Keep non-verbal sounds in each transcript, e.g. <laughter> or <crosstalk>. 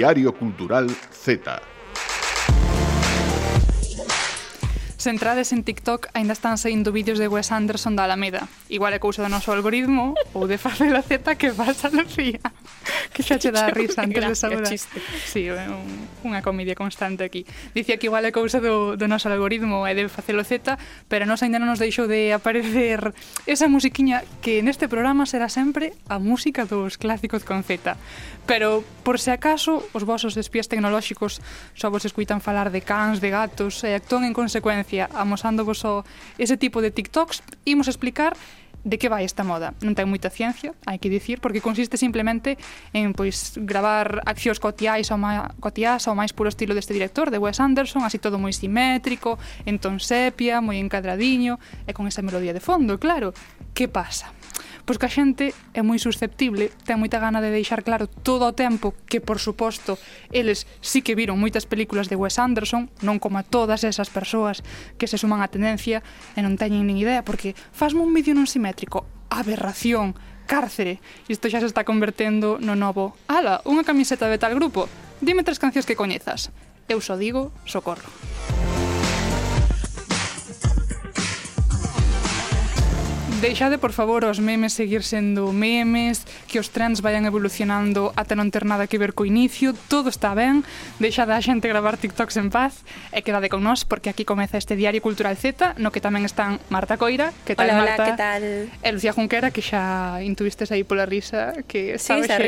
Diario Cultural Z. Se entrades en TikTok, aínda están saindo vídeos de Wes Anderson da Alameda. Igual é cousa do noso algoritmo ou de facela Z que pasa, <laughs> Lucía que <laughs> xa che dá risa antes de saudar. Sí, un, unha comedia constante aquí. Dicía que igual é cousa do, do noso algoritmo e debe facelo Z, pero nos ainda non nos deixou de aparecer esa musiquiña que neste programa será sempre a música dos clásicos con Z. Pero, por se acaso, os vosos espías tecnolóxicos só vos escuitan falar de cans, de gatos e actúan en consecuencia, amosándovos o ese tipo de TikToks, imos explicar de que vai esta moda? Non ten moita ciencia, hai que dicir, porque consiste simplemente en pois gravar accións cotiais ao, má, cotiás ao máis puro estilo deste director, de Wes Anderson, así todo moi simétrico, en ton sepia, moi encadradiño e con esa melodía de fondo, claro. Que pasa? Pois que a xente é moi susceptible, ten moita gana de deixar claro todo o tempo que, por suposto, eles sí que viron moitas películas de Wes Anderson, non como a todas esas persoas que se suman á tendencia e non teñen nin idea, porque fasme un vídeo non simétrico, aberración, cárcere. Isto xa se está convertendo no novo Ala, unha camiseta de tal grupo. Dime tres cancións que coñezas. Eu só digo socorro. Deixade, por favor, os memes seguir sendo memes, que os trends vayan evolucionando ata non ter nada que ver co inicio, todo está ben, deixade a xente gravar TikToks en paz e quedade con nós porque aquí comeza este Diario Cultural Z, no que tamén están Marta Coira, que tal hola, Marta? Hola, que tal? E Lucía Junquera, que xa intuvistes aí pola risa, que sabes sí, xa...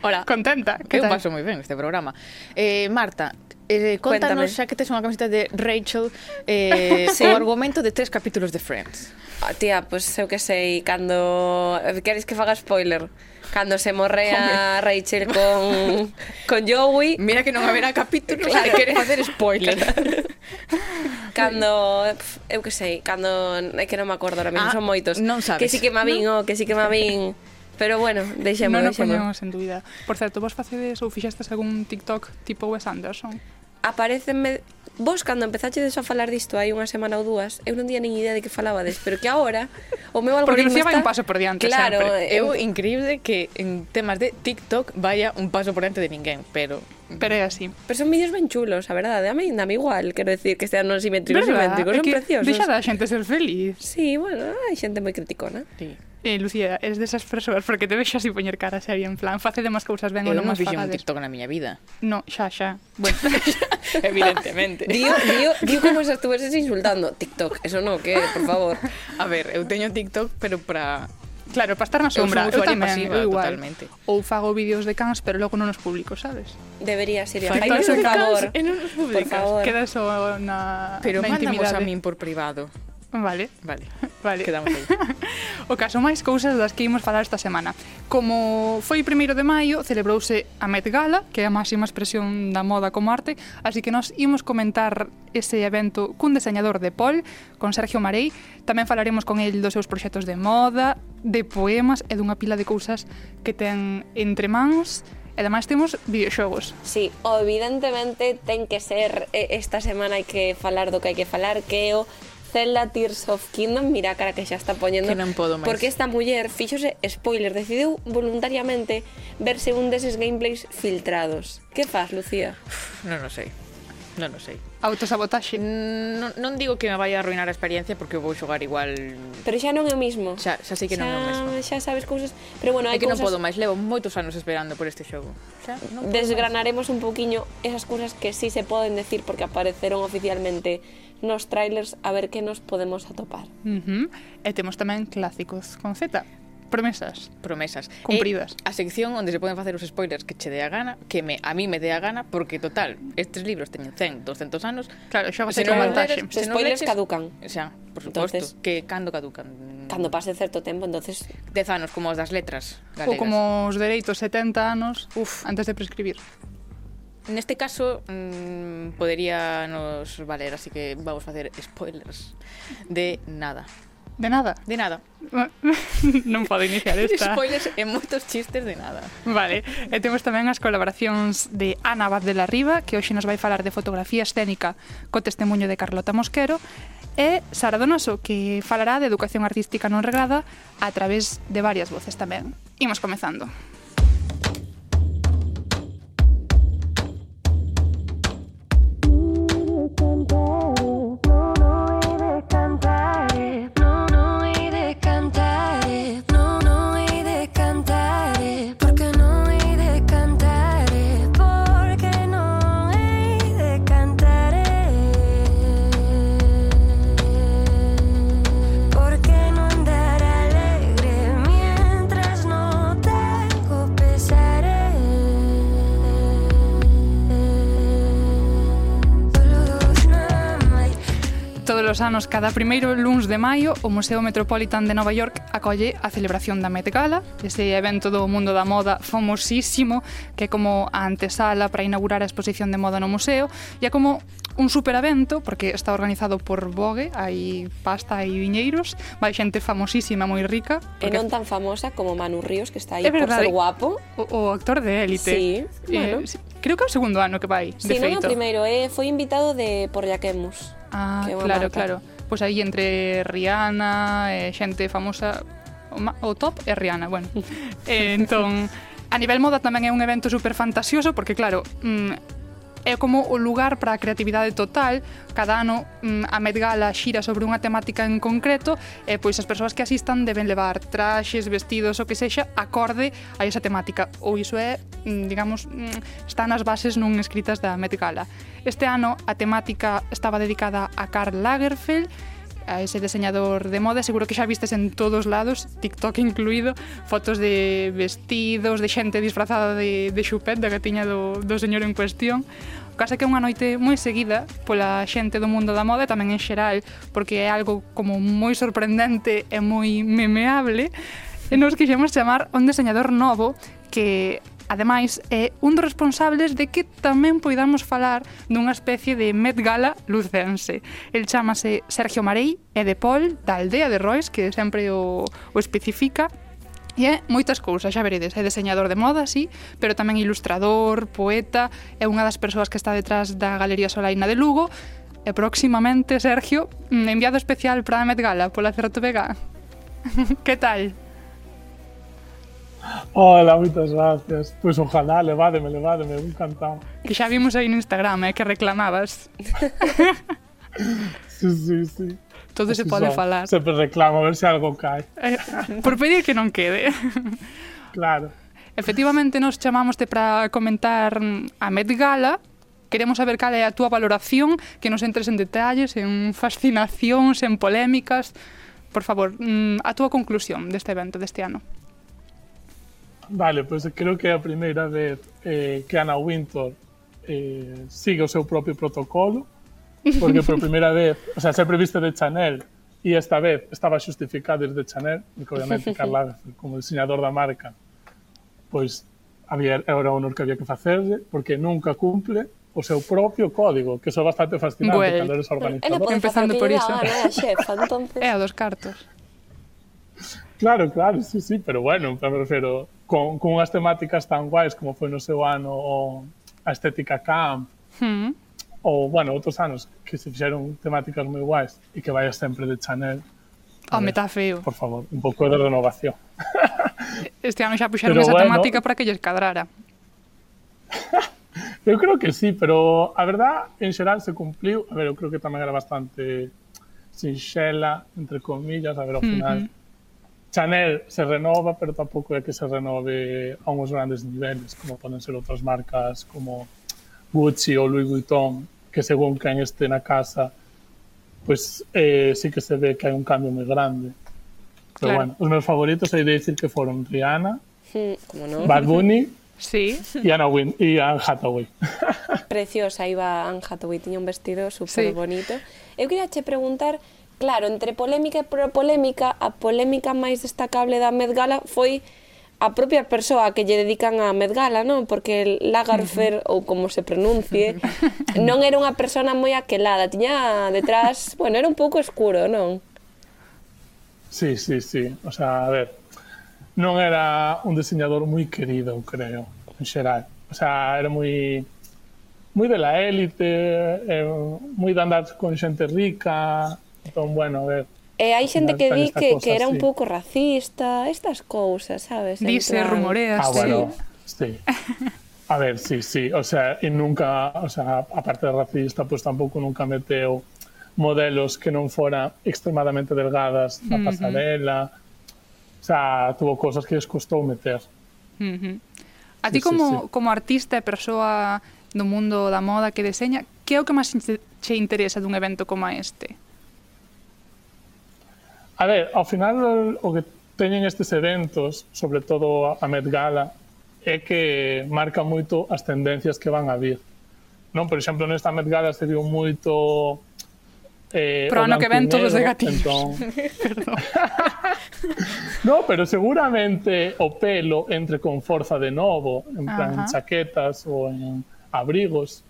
Hola. contenta. Que eu paso moi ben este programa. Eh, Marta, eh, contanos, Cuéntame. xa que tes unha camiseta de Rachel, eh, <laughs> sí. o argumento de tres capítulos de Friends. Ah, tía, pois pues, eu eh, que sei, cando... Queres que faga spoiler? Cando se morrea <laughs> a Rachel con, con Joey... Mira que non haberá capítulos claro. e queres facer spoiler. <laughs> cando eu que sei, cando é que non me acordo ahora mesmo, ah, son moitos. Non sabes. Que si sí que me vin, no. oh, que si sí que me vin. Pero bueno, deixemos, Non o no poñemos en dúbida. Por certo, vos facedes ou fixestes algún TikTok tipo Wes Anderson? aparecenme Vos, cando empezachedes a falar disto hai unha semana ou dúas, eu non tiña nin idea de que falabades, pero que agora o meu algoritmo Porque Lucía está... vai un paso por diante claro, sempre. Eu, eu increíble que en temas de TikTok vaya un paso por diante de ninguén, pero... Pero é así. Pero son vídeos ben chulos, a verdade. A mí dame igual, quero decir, que sean non simétricos, simétricos, son preciosos. Deixa da xente ser feliz. Sí, bueno, hai xente moi criticona. Sí. Eh, Lucía, eres desas persoas porque te vexo así poñer cara seria en plan Face de máis cousas ben ou non máis fixen un TikTok na miña vida No, xa, xa bueno. <laughs> Evidentemente Dio, dio, dio como se estuveses insultando TikTok, eso no, que, por favor A ver, eu teño TikTok pero para Claro, para estar na sombra. Eu, eu tamén, pasiva, eu igual. totalmente. Ou fago vídeos de cans, pero logo non os publico, sabes? Debería ser. Fai por favor. E non os publicas. Queda só na, pero na intimidade. Pero mandamos a min por privado. Vale. Vale. Vale. Quedamos aí. <laughs> o caso máis cousas das que imos falar esta semana. Como foi o primeiro de maio, celebrouse a Met Gala, que é a máxima expresión da moda como arte, así que nós imos comentar ese evento cun deseñador de Pol, con Sergio Marei. Tamén falaremos con el dos seus proxectos de moda, de poemas e dunha pila de cousas que ten entre mans e ademais temos videoxogos. Sí, evidentemente ten que ser esta semana hai que falar do que hai que falar, que é o Zelda Tears of Kingdom, mira a cara que xa está poñendo, que non podo máis. porque esta muller fíxose spoiler, decidiu voluntariamente verse un deses gameplays filtrados. Que faz, Lucía? Non, o sei. Non, o sei. Autosabotaxe. Non, non digo que me vai a arruinar a experiencia porque vou xogar igual... Pero xa non é o mismo. Xa, xa sei que non é o mesmo. Xa sabes cousas... Pero bueno, hai é que cousas... non podo máis, levo moitos anos esperando por este xogo. Xa, non Desgranaremos máis. un poquinho esas cousas que sí se poden decir porque apareceron oficialmente nos trailers a ver que nos podemos atopar. Uh -huh. E temos tamén clásicos con Z. Promesas. Promesas. Cumpridas. E a sección onde se poden facer os spoilers que che dé a gana, que me, a mí me dé a gana, porque total, estes libros teñen 100, 200 anos. Claro, xa va a no vantaxe. Os spoilers leches, caducan. Xa, por suposto. Entonces, que cando caducan? Cando pase certo tempo, entonces... 10 anos, como os das letras galegas. Ou como os dereitos, 70 anos, uf, antes de prescribir. Neste caso, mmm, podería nos valer, así que vamos facer spoilers de nada. De nada? De nada. <laughs> non pode iniciar <laughs> esta. Spoilers e moitos chistes de nada. Vale. E temos tamén as colaboracións de Ana Abad de la Riva, que hoxe nos vai falar de fotografía escénica co testemunho de Carlota Mosquero, e Sara Donoso, que falará de educación artística non reglada a través de varias voces tamén. Imos comezando. Imos comezando. cantaré, no, no he de cantar, no, no. os anos cada primeiro luns de maio o Museo Metropolitan de Nova York acolle a celebración da Met Gala, ese evento do mundo da moda famosísimo que é como a antesala para inaugurar a exposición de moda no museo e é como un superavento, porque está organizado por Vogue, hai pasta, hai viñeiros, vai xente famosísima, moi rica. Porque... E non tan famosa como Manu Ríos, que está aí é verdade, por ser guapo. O, o actor de élite. Sí, eh, bueno. Eh, creo que é o segundo ano que vai, sí, de feito. non o primeiro, eh, foi invitado de por Yaquemus. Ah, claro, marca. claro. Pois pues aí entre Rihanna, eh, xente famosa, o, o top é Rihanna, bueno. <laughs> eh, entón, a nivel moda tamén é un evento super fantasioso, porque claro, mm, é como o lugar para a creatividade total. Cada ano mm, a Met Gala xira sobre unha temática en concreto e pois as persoas que asistan deben levar traxes, vestidos, o que sexa, acorde a esa temática. Ou iso é, mm, digamos, mm, están as bases non escritas da Met Gala. Este ano a temática estaba dedicada a Karl Lagerfeld a ese diseñador de moda, seguro que xa vistes en todos lados, TikTok incluído, fotos de vestidos, de xente disfrazada de, de xupeta que tiña do, do señor en cuestión. O caso é que é unha noite moi seguida pola xente do mundo da moda, e tamén en xeral, porque é algo como moi sorprendente e moi memeable, e nos quixemos chamar un diseñador novo que Ademais, é un dos responsables de que tamén poidamos falar dunha especie de Met Gala lucense. El chamase Sergio Marei, é de Pol, da aldea de Rois, que sempre o, o especifica, E é moitas cousas, xa veredes, é deseñador de moda, sí, pero tamén ilustrador, poeta, é unha das persoas que está detrás da Galería Solaina de Lugo, e próximamente, Sergio, mm, enviado especial para a Met Gala pola Certo Vega. <laughs> que tal? Hola, moitas gracias. Pois ojalá, levádeme, levádeme, un cantao. Que xa vimos aí no Instagram, eh, que reclamabas. <laughs> sí, sí, sí. Todo se pode son, falar. Sempre reclamo, a ver se algo cae. Eh, por pedir que non quede. <laughs> claro. Efectivamente, nos chamámoste para comentar a Met Gala, Queremos saber cal é a túa valoración, que nos entres en detalles, en fascinacións, en polémicas. Por favor, mm, a túa conclusión deste evento deste ano. Vale, pois pues creo que é a primeira vez eh, que Ana Wintour eh, sigue o seu propio protocolo, porque por <laughs> primeira vez, o sea, sempre viste de Chanel, e esta vez estaba xustificado ir de Chanel, porque obviamente Carla, como diseñador da marca, pois había, era o honor que había que facerlle, porque nunca cumple o seu propio código, que eso é bastante fascinante well, cando eres organizador. Empezando por iso. É a xefa, entonces. <laughs> É a dos cartos. Claro, claro, sí, sí, pero bueno, me refiero, con, con unhas temáticas tan guais como foi no seu ano o, a estética camp hmm. ou, bueno, outros anos que se fixeron temáticas moi guais e que vaya sempre de Chanel Home, está feo. Por favor, un pouco de renovación. <laughs> Este ano xa puxeron pero, esa bueno, temática para que lles cadrara. <laughs> eu creo que sí, pero a verdad, en xeral, se cumpliu. A ver, eu creo que tamén era bastante sinxela, entre comillas, a ver, ao final... Chanel se renova, pero tampouco é que se renove a uns grandes niveles, como poden ser outras marcas como Gucci ou Louis Vuitton, que según quen este na casa, pois pues, eh, sí que se ve que hai un cambio moi grande. Pero claro. bueno, os meus favoritos hai de dicir que foron Rihanna, hmm, sí, como no. Bad Bunny, <laughs> Sí. E Anna Wynn, e Anne Hathaway. Preciosa iba Anne Hathaway, tiña un vestido super sí. bonito. Eu queria che preguntar Claro, entre polémica e propolémica, a polémica máis destacable da Met Gala foi a propia persoa que lle dedican a Met Gala, non? Porque Lagerfer, ou como se pronuncie, <laughs> non era unha persona moi aquelada, tiña detrás, bueno, era un pouco escuro, non? Sí, sí, sí, o sea, a ver, non era un diseñador moi querido, creo, en xeral. O sea, era moi moi de la élite, eh, moi de andar con xente rica, Entón, bueno, ver, E hai xente que di que, que era sí. un pouco racista, estas cousas, sabes? Dice, plan... rumoreas, ah, sí. Bueno, sí. <laughs> A ver, sí, sí, o sea, e nunca, o sea, aparte de racista, pues, tampouco nunca meteu modelos que non fora extremadamente delgadas na pasarela. O sea, tuvo cosas que les costou meter. Uh -huh. A ti sí, como, sí, sí. como artista e persoa do mundo da moda que deseña, que é o que máis che interesa dun evento como este? A ver, ao final o que teñen estes eventos, sobre todo a Met Gala, é que marca moito as tendencias que van a vir. Non, por exemplo, nesta Met Gala se viu moito eh, Pro ano que ven todos de gatillos. Entón... <laughs> <laughs> no, pero seguramente o pelo entre con forza de novo, en plan Ajá. en chaquetas ou en abrigos.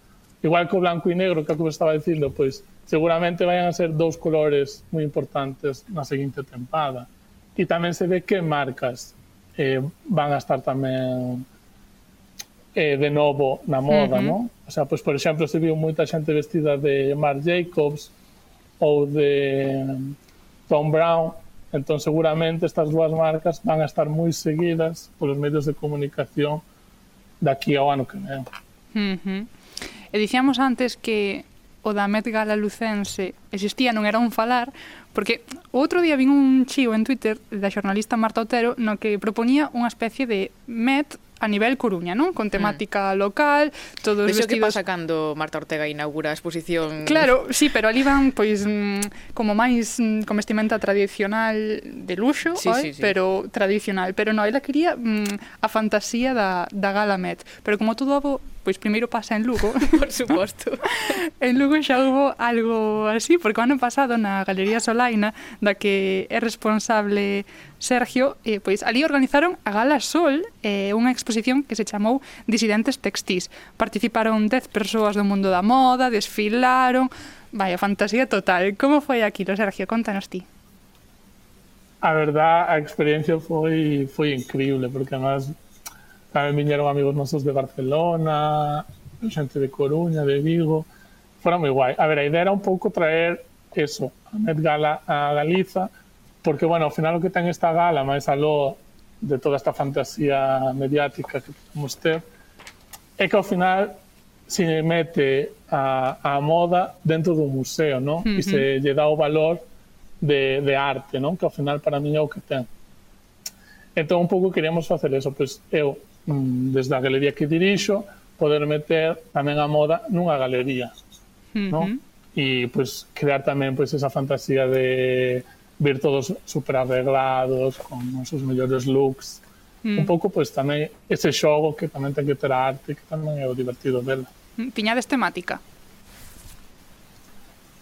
Igual que o blanco e negro que acabo estaba dicindo, pois seguramente vayan a ser dous colores moi importantes na seguinte tempada. E tamén se ve que marcas eh, van a estar tamén eh, de novo na moda, uh -huh. O sea, pois, por exemplo, se viu moita xente vestida de Marc Jacobs ou de Tom Brown, entón seguramente estas dúas marcas van a estar moi seguidas polos medios de comunicación daqui ao ano que ven. Uh eh, -huh. E dicíamos antes que o da Met Gala lucense existía, non era un falar, porque o outro día vin un chío en Twitter da xornalista Marta Otero no que propoñía unha especie de Met a nivel Coruña, non? Con mm. temática local, todos Vexo vestidos... que pasa cando Marta Ortega inaugura a exposición... Claro, sí, pero ali van, pois, mm, como máis mm, con vestimenta tradicional de luxo, sí, oi? Sí, sí. pero tradicional. Pero non, ela quería mm, a fantasía da, da Gala Met. Pero como todo pois primeiro pasa en Lugo. <laughs> Por suposto. <laughs> en Lugo xa hubo algo así, porque o ano pasado na Galería Solaina, da que é responsable Sergio, eh, pois ali organizaron a Gala Sol, eh, unha exposición que se chamou Disidentes Textís. Participaron 10 persoas do mundo da moda, desfilaron, vai, fantasía total. Como foi aquilo, Sergio? Contanos ti. A verdad, a experiencia foi foi increíble, porque además Tamén viñeron amigos nosos de Barcelona, xente de Coruña, de Vigo. Fora moi guai. A ver, a idea era un pouco traer eso, a Met Gala a Galiza, porque, bueno, ao final o que ten esta gala, máis aló de toda esta fantasía mediática que podemos ter, é que ao final se mete a, a moda dentro do museo, non? Uh -huh. E se lle dá o valor de, de arte, non? Que ao final para mí é o que ten. Entón un pouco queríamos facer eso, pois eu Mm, desde a galería que dirixo, poder meter tamén a moda nunha galería. Uh -huh. non? E pois, crear tamén pois, esa fantasía de ver todos super arreglados, con os seus mellores looks. Uh -huh. Un pouco pois, tamén ese xogo que tamén ten que ter a arte, que tamén é o divertido dela. Mm, tiñades temática?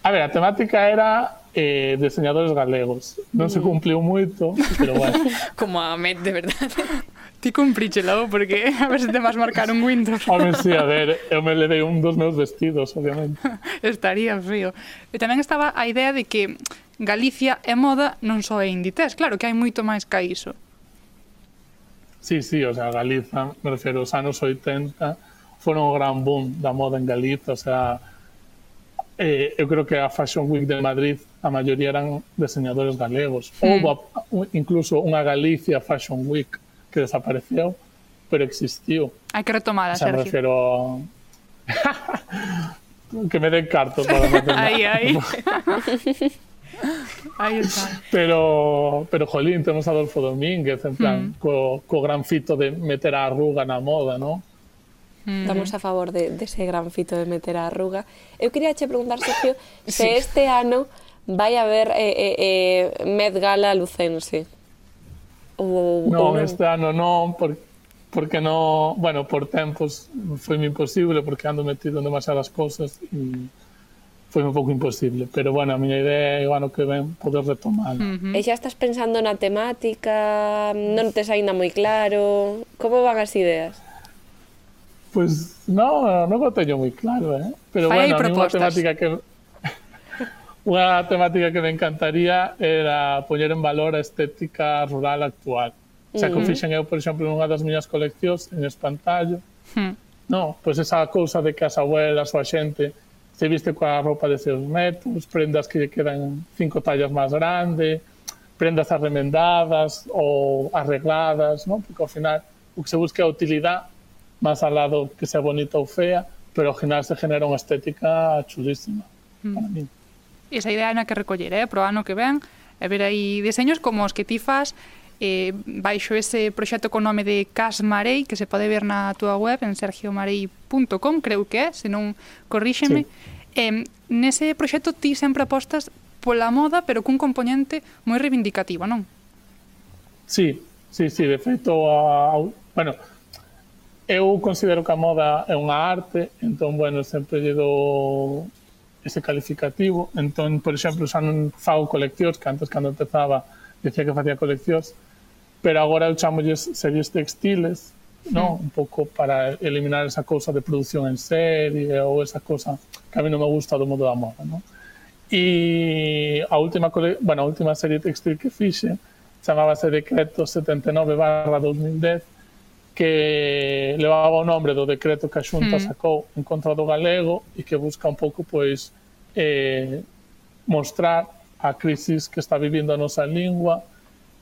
A ver, a temática era eh, diseñadores galegos. Non se mm. cumpliu moito, pero bueno. <laughs> Como a Met, de verdade. <laughs> Ti cumpríchelo, porque a ver se te vas marcar un Windows. Home, sí, a ver, <laughs> eu me levei un dos meus vestidos, obviamente. Estaría frío. E tamén estaba a idea de que Galicia é moda non só é Inditex, claro que hai moito máis ca iso. Sí, sí, o sea, Galiza, me refiero, os anos 80 foron o gran boom da moda en Galiza, o sea, eh, eu creo que a Fashion Week de Madrid a maioría eran diseñadores galegos. Sí. Houve incluso unha Galicia Fashion Week que desapareceu, pero existiu. Hai que retomala, o sea, Sergio. Me refiero... <laughs> que me den cartos para meter Aí, aí. aí está. Pero, pero, jolín, temos a Adolfo Domínguez, en plan, mm. co, co gran fito de meter a arruga na moda, non? Mm. Estamos a favor de, de ese gran fito de meter a arruga. Eu quería che preguntar, Sergio, sí. se este ano vai haber eh, eh, eh, Met Gala lucense? Ou, ou non? este ano non, porque porque no, bueno, por tempos foi imposible porque ando metido en demasiadas cousas e foi un pouco imposible, pero bueno, a miña idea é o ano que ven poder retomar. Uh -huh. E xa estás pensando na temática, non tes aínda moi claro, como van as ideas? Pois pues, non, non o teño moi claro, eh? pero Fai bueno, a mí unha temática que unha temática que me encantaría era poñer en valor a estética rural actual. O sea, que mm. fixen eu, por exemplo, nunha das miñas coleccións en espantallo. Hmm. No, pois esa cousa de que as abuelas ou a xente se viste coa roupa de seus netos, prendas que lle quedan cinco tallas máis grande, prendas arremendadas ou arregladas, non? Porque ao final o que se busca é a utilidade máis al lado que sea bonita ou fea, pero ao final se genera unha estética chulísima mm. para mí esa idea na que recoller, eh, pro ano que ven, e ver aí diseños como os que ti fas eh, baixo ese proxecto con nome de Cas Marei, que se pode ver na túa web en sergiomarei.com, creo que é, se non corríxeme. Sí. Eh, nese proxecto ti sempre apostas pola moda, pero cun componente moi reivindicativo, non? Sí, sí, sí, de feito, a, a, bueno, eu considero que a moda é unha arte, entón, bueno, sempre lle dou ese calificativo. Entón, por exemplo, xa non fago coleccións, que antes cando empezaba decía que facía coleccións, pero agora eu chamolles series textiles, no? un pouco para eliminar esa cousa de produción en serie ou esa cousa que a mí non me gusta do modo da moda. No? E a última, bueno, a última serie textil que fixe chamábase Decreto 79 barra 2010 que levaba o nombre do decreto que a Xunta mm. sacou en contra do galego e que busca un pouco pois eh, mostrar a crisis que está vivindo a nosa lingua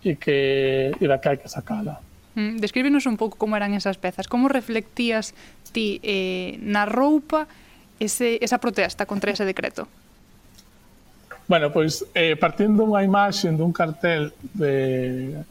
e que e da que hai que sacala. Mm. Descríbenos un pouco como eran esas pezas, como reflectías ti eh, na roupa ese, esa protesta contra ese decreto? Bueno, pois eh, partindo unha imaxe dun cartel de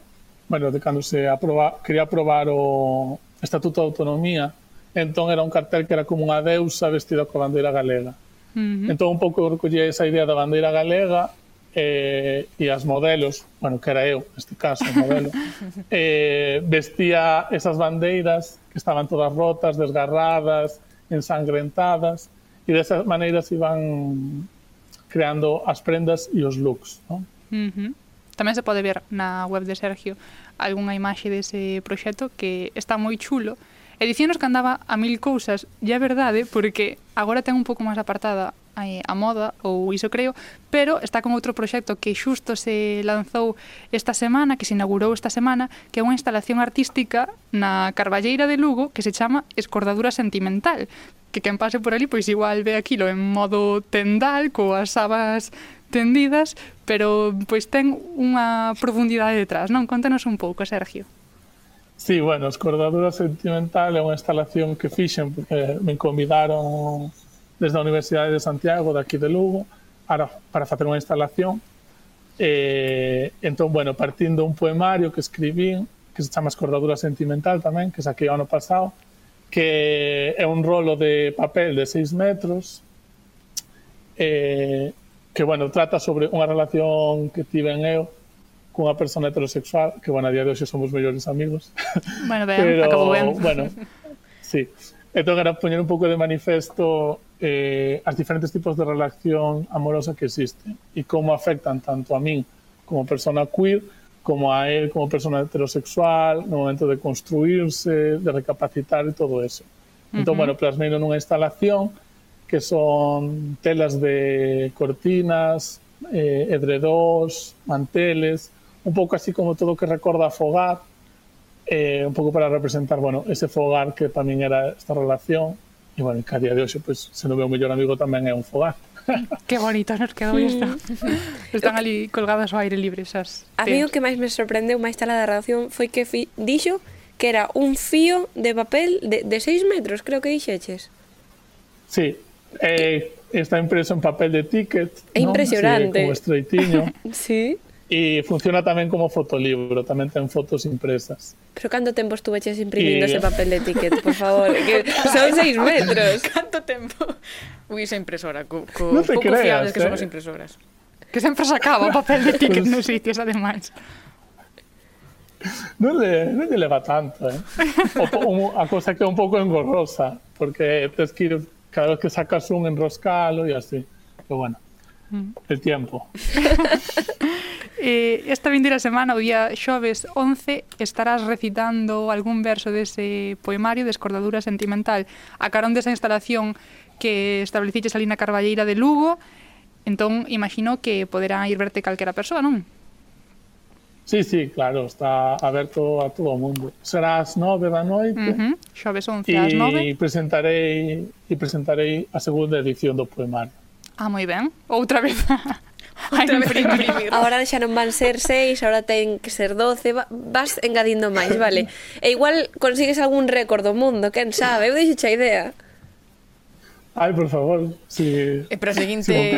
bueno, de cando se aproba, quería aprobar o Estatuto de Autonomía, entón era un cartel que era como unha deusa vestida coa bandeira galega. Uh -huh. Entón un pouco recollía esa idea da bandeira galega eh, e as modelos, bueno, que era eu, neste caso, o modelo, <laughs> eh, vestía esas bandeiras que estaban todas rotas, desgarradas, ensangrentadas, e desas maneiras iban creando as prendas e os looks, non? Uh -huh tamén se pode ver na web de Sergio algunha imaxe dese proxecto que está moi chulo. E dicíanos que andaba a mil cousas, e é verdade, porque agora ten un pouco máis apartada eh, a moda, ou iso creo, pero está con outro proxecto que xusto se lanzou esta semana, que se inaugurou esta semana, que é unha instalación artística na Carballeira de Lugo que se chama Escordadura Sentimental, que quen pase por ali pois igual ve aquilo en modo tendal coas sabas estendidas, pero pois ten unha profundidade detrás, non? Contanos un pouco, Sergio. Sí, bueno, Escordadura Sentimental é unha instalación que fixen porque me convidaron desde a Universidade de Santiago, daqui de Lugo, para, para facer unha instalación. E, entón, bueno, partindo un poemario que escribín, que se chama Escordadura Sentimental tamén, que saquei o ano pasado, que é un rolo de papel de 6 metros, eh, que, bueno, trata sobre unha relación que tiven eu cunha persona heterosexual, que, bueno, a día de hoxe somos mellores amigos. <laughs> Bueno, ben, Pero, acabou ben. Bueno, sí. Entón, era poñer un pouco de manifesto eh, as diferentes tipos de relación amorosa que existen e como afectan tanto a min como persona queer como a él como persona heterosexual no momento de construirse, de recapacitar e todo eso. Entón, uh -huh. bueno, plasmeiro nunha instalación que son telas de cortinas, eh, edredós, manteles, un pouco así como todo que recorda a fogar, eh, un pouco para representar, bueno, ese fogar que para min era esta relación, e bueno, que a día de hoxe, pois, pues, se non veo o mellor amigo tamén é un fogar. <laughs> Que bonito nos quedou isto. <laughs> Están ali colgadas ao aire libre esas. A mí o que máis me sorprendeu máis tala da relación foi que fi, dixo que era un fío de papel de, de 6 metros, creo que dixeches. Sí, eh, está impreso en papel de ticket. É ¿no? impresionante. <laughs> Sí, como estreitiño. sí. E funciona tamén como fotolibro, tamén ten fotos impresas. Pero canto tempo estuveches imprimindo y... ese papel de ticket, por <laughs> favor? que son seis <laughs> metros. canto tempo? Ui, esa impresora, co, co no pouco creas, fiables que eh? somos impresoras. Que sempre sacaba o papel de ticket pues... nos sitios, ademais. Non le, non le leva tanto, eh? O, o, a cosa que é un pouco engorrosa, porque tes que ir Claro que sacas un, enroscalo y así. Pero bueno, mm. el tiempo. <laughs> eh, esta vindeira semana, o día xoves 11, estarás recitando algún verso dese poemario de Escordadura Sentimental a carón desa instalación que estableciches ali na Carballeira de Lugo. Entón, imagino que poderá ir verte calquera persoa, non? Sí, sí, claro, está aberto a todo o mundo. Será ás nove da noite. Uh -huh. Xoves 11 ás nove. E presentarei, e presentarei a segunda edición do poemario. Ah, moi ben. Outra vez. <laughs> Outra vez imprimir. Ahora xa non van ser seis, ahora ten que ser doce, vas engadindo máis, vale. E igual consigues algún récord do mundo, quen sabe, eu deixo a idea. Ai, por favor, si... E para seguinte, si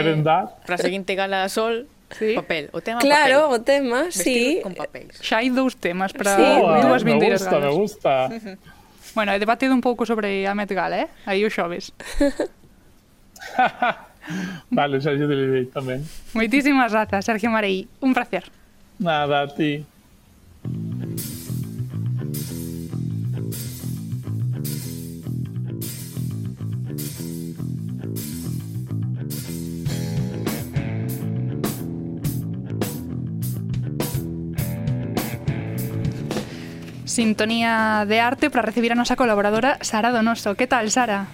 para seguinte gala sol, Sí. Papel, o tema Claro, papel. o tema, Vestidos sí. con papéis. Xa hai dous temas para sí, oh, dúas vindeiras Me gusta, ganas. me gusta. Bueno, he debatido un pouco sobre a Met Gala, eh? Aí o xoves. <laughs> vale, xa lle te tamén. Moitísimas grazas, Sergio Marei. Un placer. Nada, a ti. Sintonía de Arte para recibir a nosa colaboradora Sara Donoso. Que tal, Sara?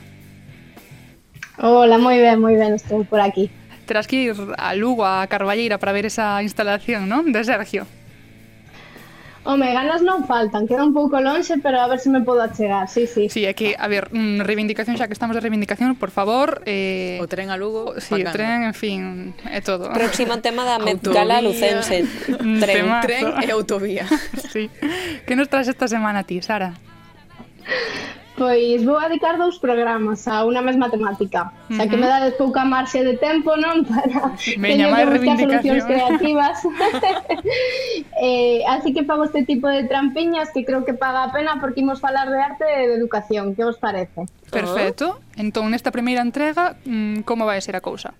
Hola, moi ben, moi ben, estou por aquí. Terás que ir a Lugo, a Carballeira para ver esa instalación, non? De Sergio. Home, ganas non faltan, queda un pouco lonxe, pero a ver se me podo achegar, sí, sí. Sí, é que, a ver, mm, reivindicación, xa que estamos de reivindicación, por favor... Eh... O tren a Lugo... Sí, o tren, en fin, é todo. Próximo <laughs> tema da Met Gala Lucense. Tren, Temazo. tren e autovía. <laughs> sí. Que nos traes esta semana a ti, Sara? Pois vou dedicar dous programas a unha mesma temática. Uh -huh. O sea, que me dades pouca marxe de tempo, non? <laughs> Para Meña, teño que buscar solucións creativas. <laughs> <laughs> eh, así que fago este tipo de trampiñas que creo que paga a pena porque imos falar de arte e de educación. Que vos parece? Perfecto. Entón, nesta primeira entrega, mm, como vai ser a cousa?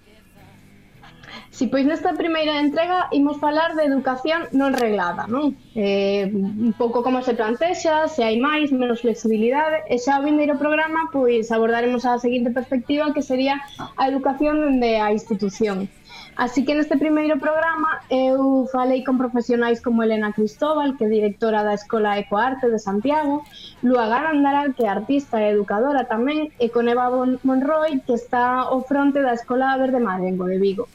Si, pois nesta primeira entrega imos falar de educación non reglada, non? Eh, un pouco como se plantexa, se hai máis, menos flexibilidade, e xa o vindeiro programa pois abordaremos a seguinte perspectiva que sería a educación dende a institución. Así que neste primeiro programa eu falei con profesionais como Elena Cristóbal, que é directora da Escola Ecoarte de Santiago, Lua Garandaral, que é artista e educadora tamén, e con Eva Monroy, que está ao fronte da Escola Verde Marengo de Vigo.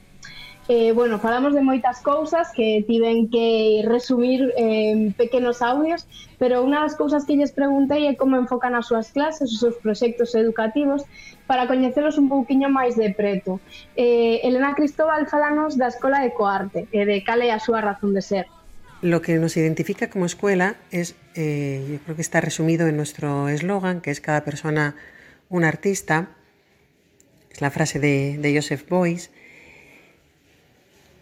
Eh, bueno, falamos de moitas cousas que tiven que resumir en eh, pequenos audios, pero unha das cousas que lles preguntei é como enfocan as súas clases, os seus proxectos educativos, para coñecelos un pouquiño máis de preto. Eh, Elena Cristóbal, falanos da Escola de Coarte, e de cal é a súa razón de ser. Lo que nos identifica como escuela es, eh, yo creo que está resumido en nuestro eslogan, que es cada persona un artista, es la frase de, de Joseph Beuys,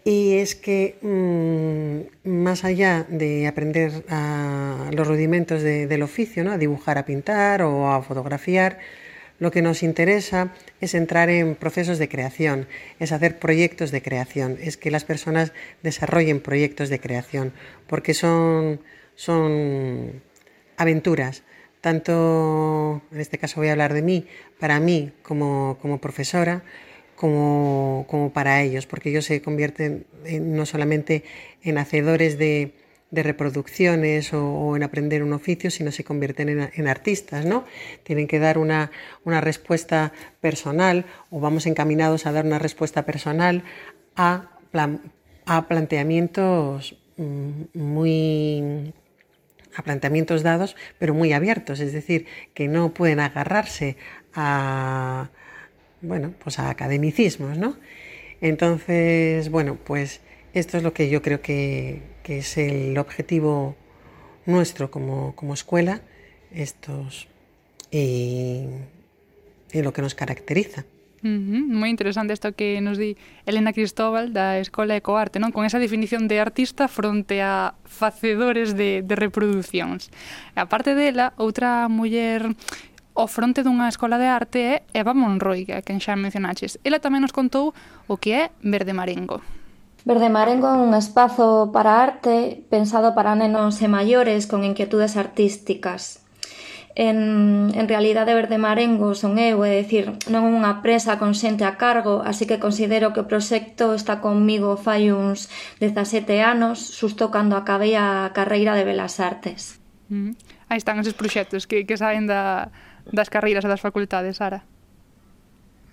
Y es que mm, más allá de aprender a los rudimentos de- del oficio, ¿no? a dibujar, a pintar o a fotografiar, lo que nos interesa es entrar en procesos de creación, es hacer proyectos de creación, es que las personas desarrollen proyectos de creación, porque son, son aventuras. Tanto, en este caso voy a hablar de mí, para mí como, como profesora, como, como para ellos, porque ellos se convierten en- no solamente en hacedores de, reproducciones o, o en aprender un oficio, sino se convierten en, en artistas, ¿no? Tienen que dar una, una respuesta personal o vamos encaminados a dar una respuesta personal a, plan- a planteamientos mm, muy a planteamientos dados, pero muy abiertos, es decir, que no pueden agarrarse a bueno, pues a academicismos, ¿no? Entonces, bueno, pues esto es lo que yo creo que, que es el objetivo nuestro como, como escuela, estos y, y lo que nos caracteriza. Moi interesante isto que nos di Elena Cristóbal da Escola Ecoarte, non? Con esa definición de artista fronte a facedores de, de reproduccións. E aparte dela, outra muller ao fronte dunha escola de arte é Eva Monroy, que quen xa mencionaches. Ela tamén nos contou o que é Verde Marengo. Verde Marengo é un espazo para arte pensado para nenos e maiores con inquietudes artísticas. En, en realidade Verde Marengo son eu, é dicir, non unha presa con xente a cargo, así que considero que o proxecto está comigo fai uns 17 anos, susto cando acabei a carreira de Belas Artes. Mm. Aí están esos proxectos que, que saen da, das carreiras e das facultades, Sara?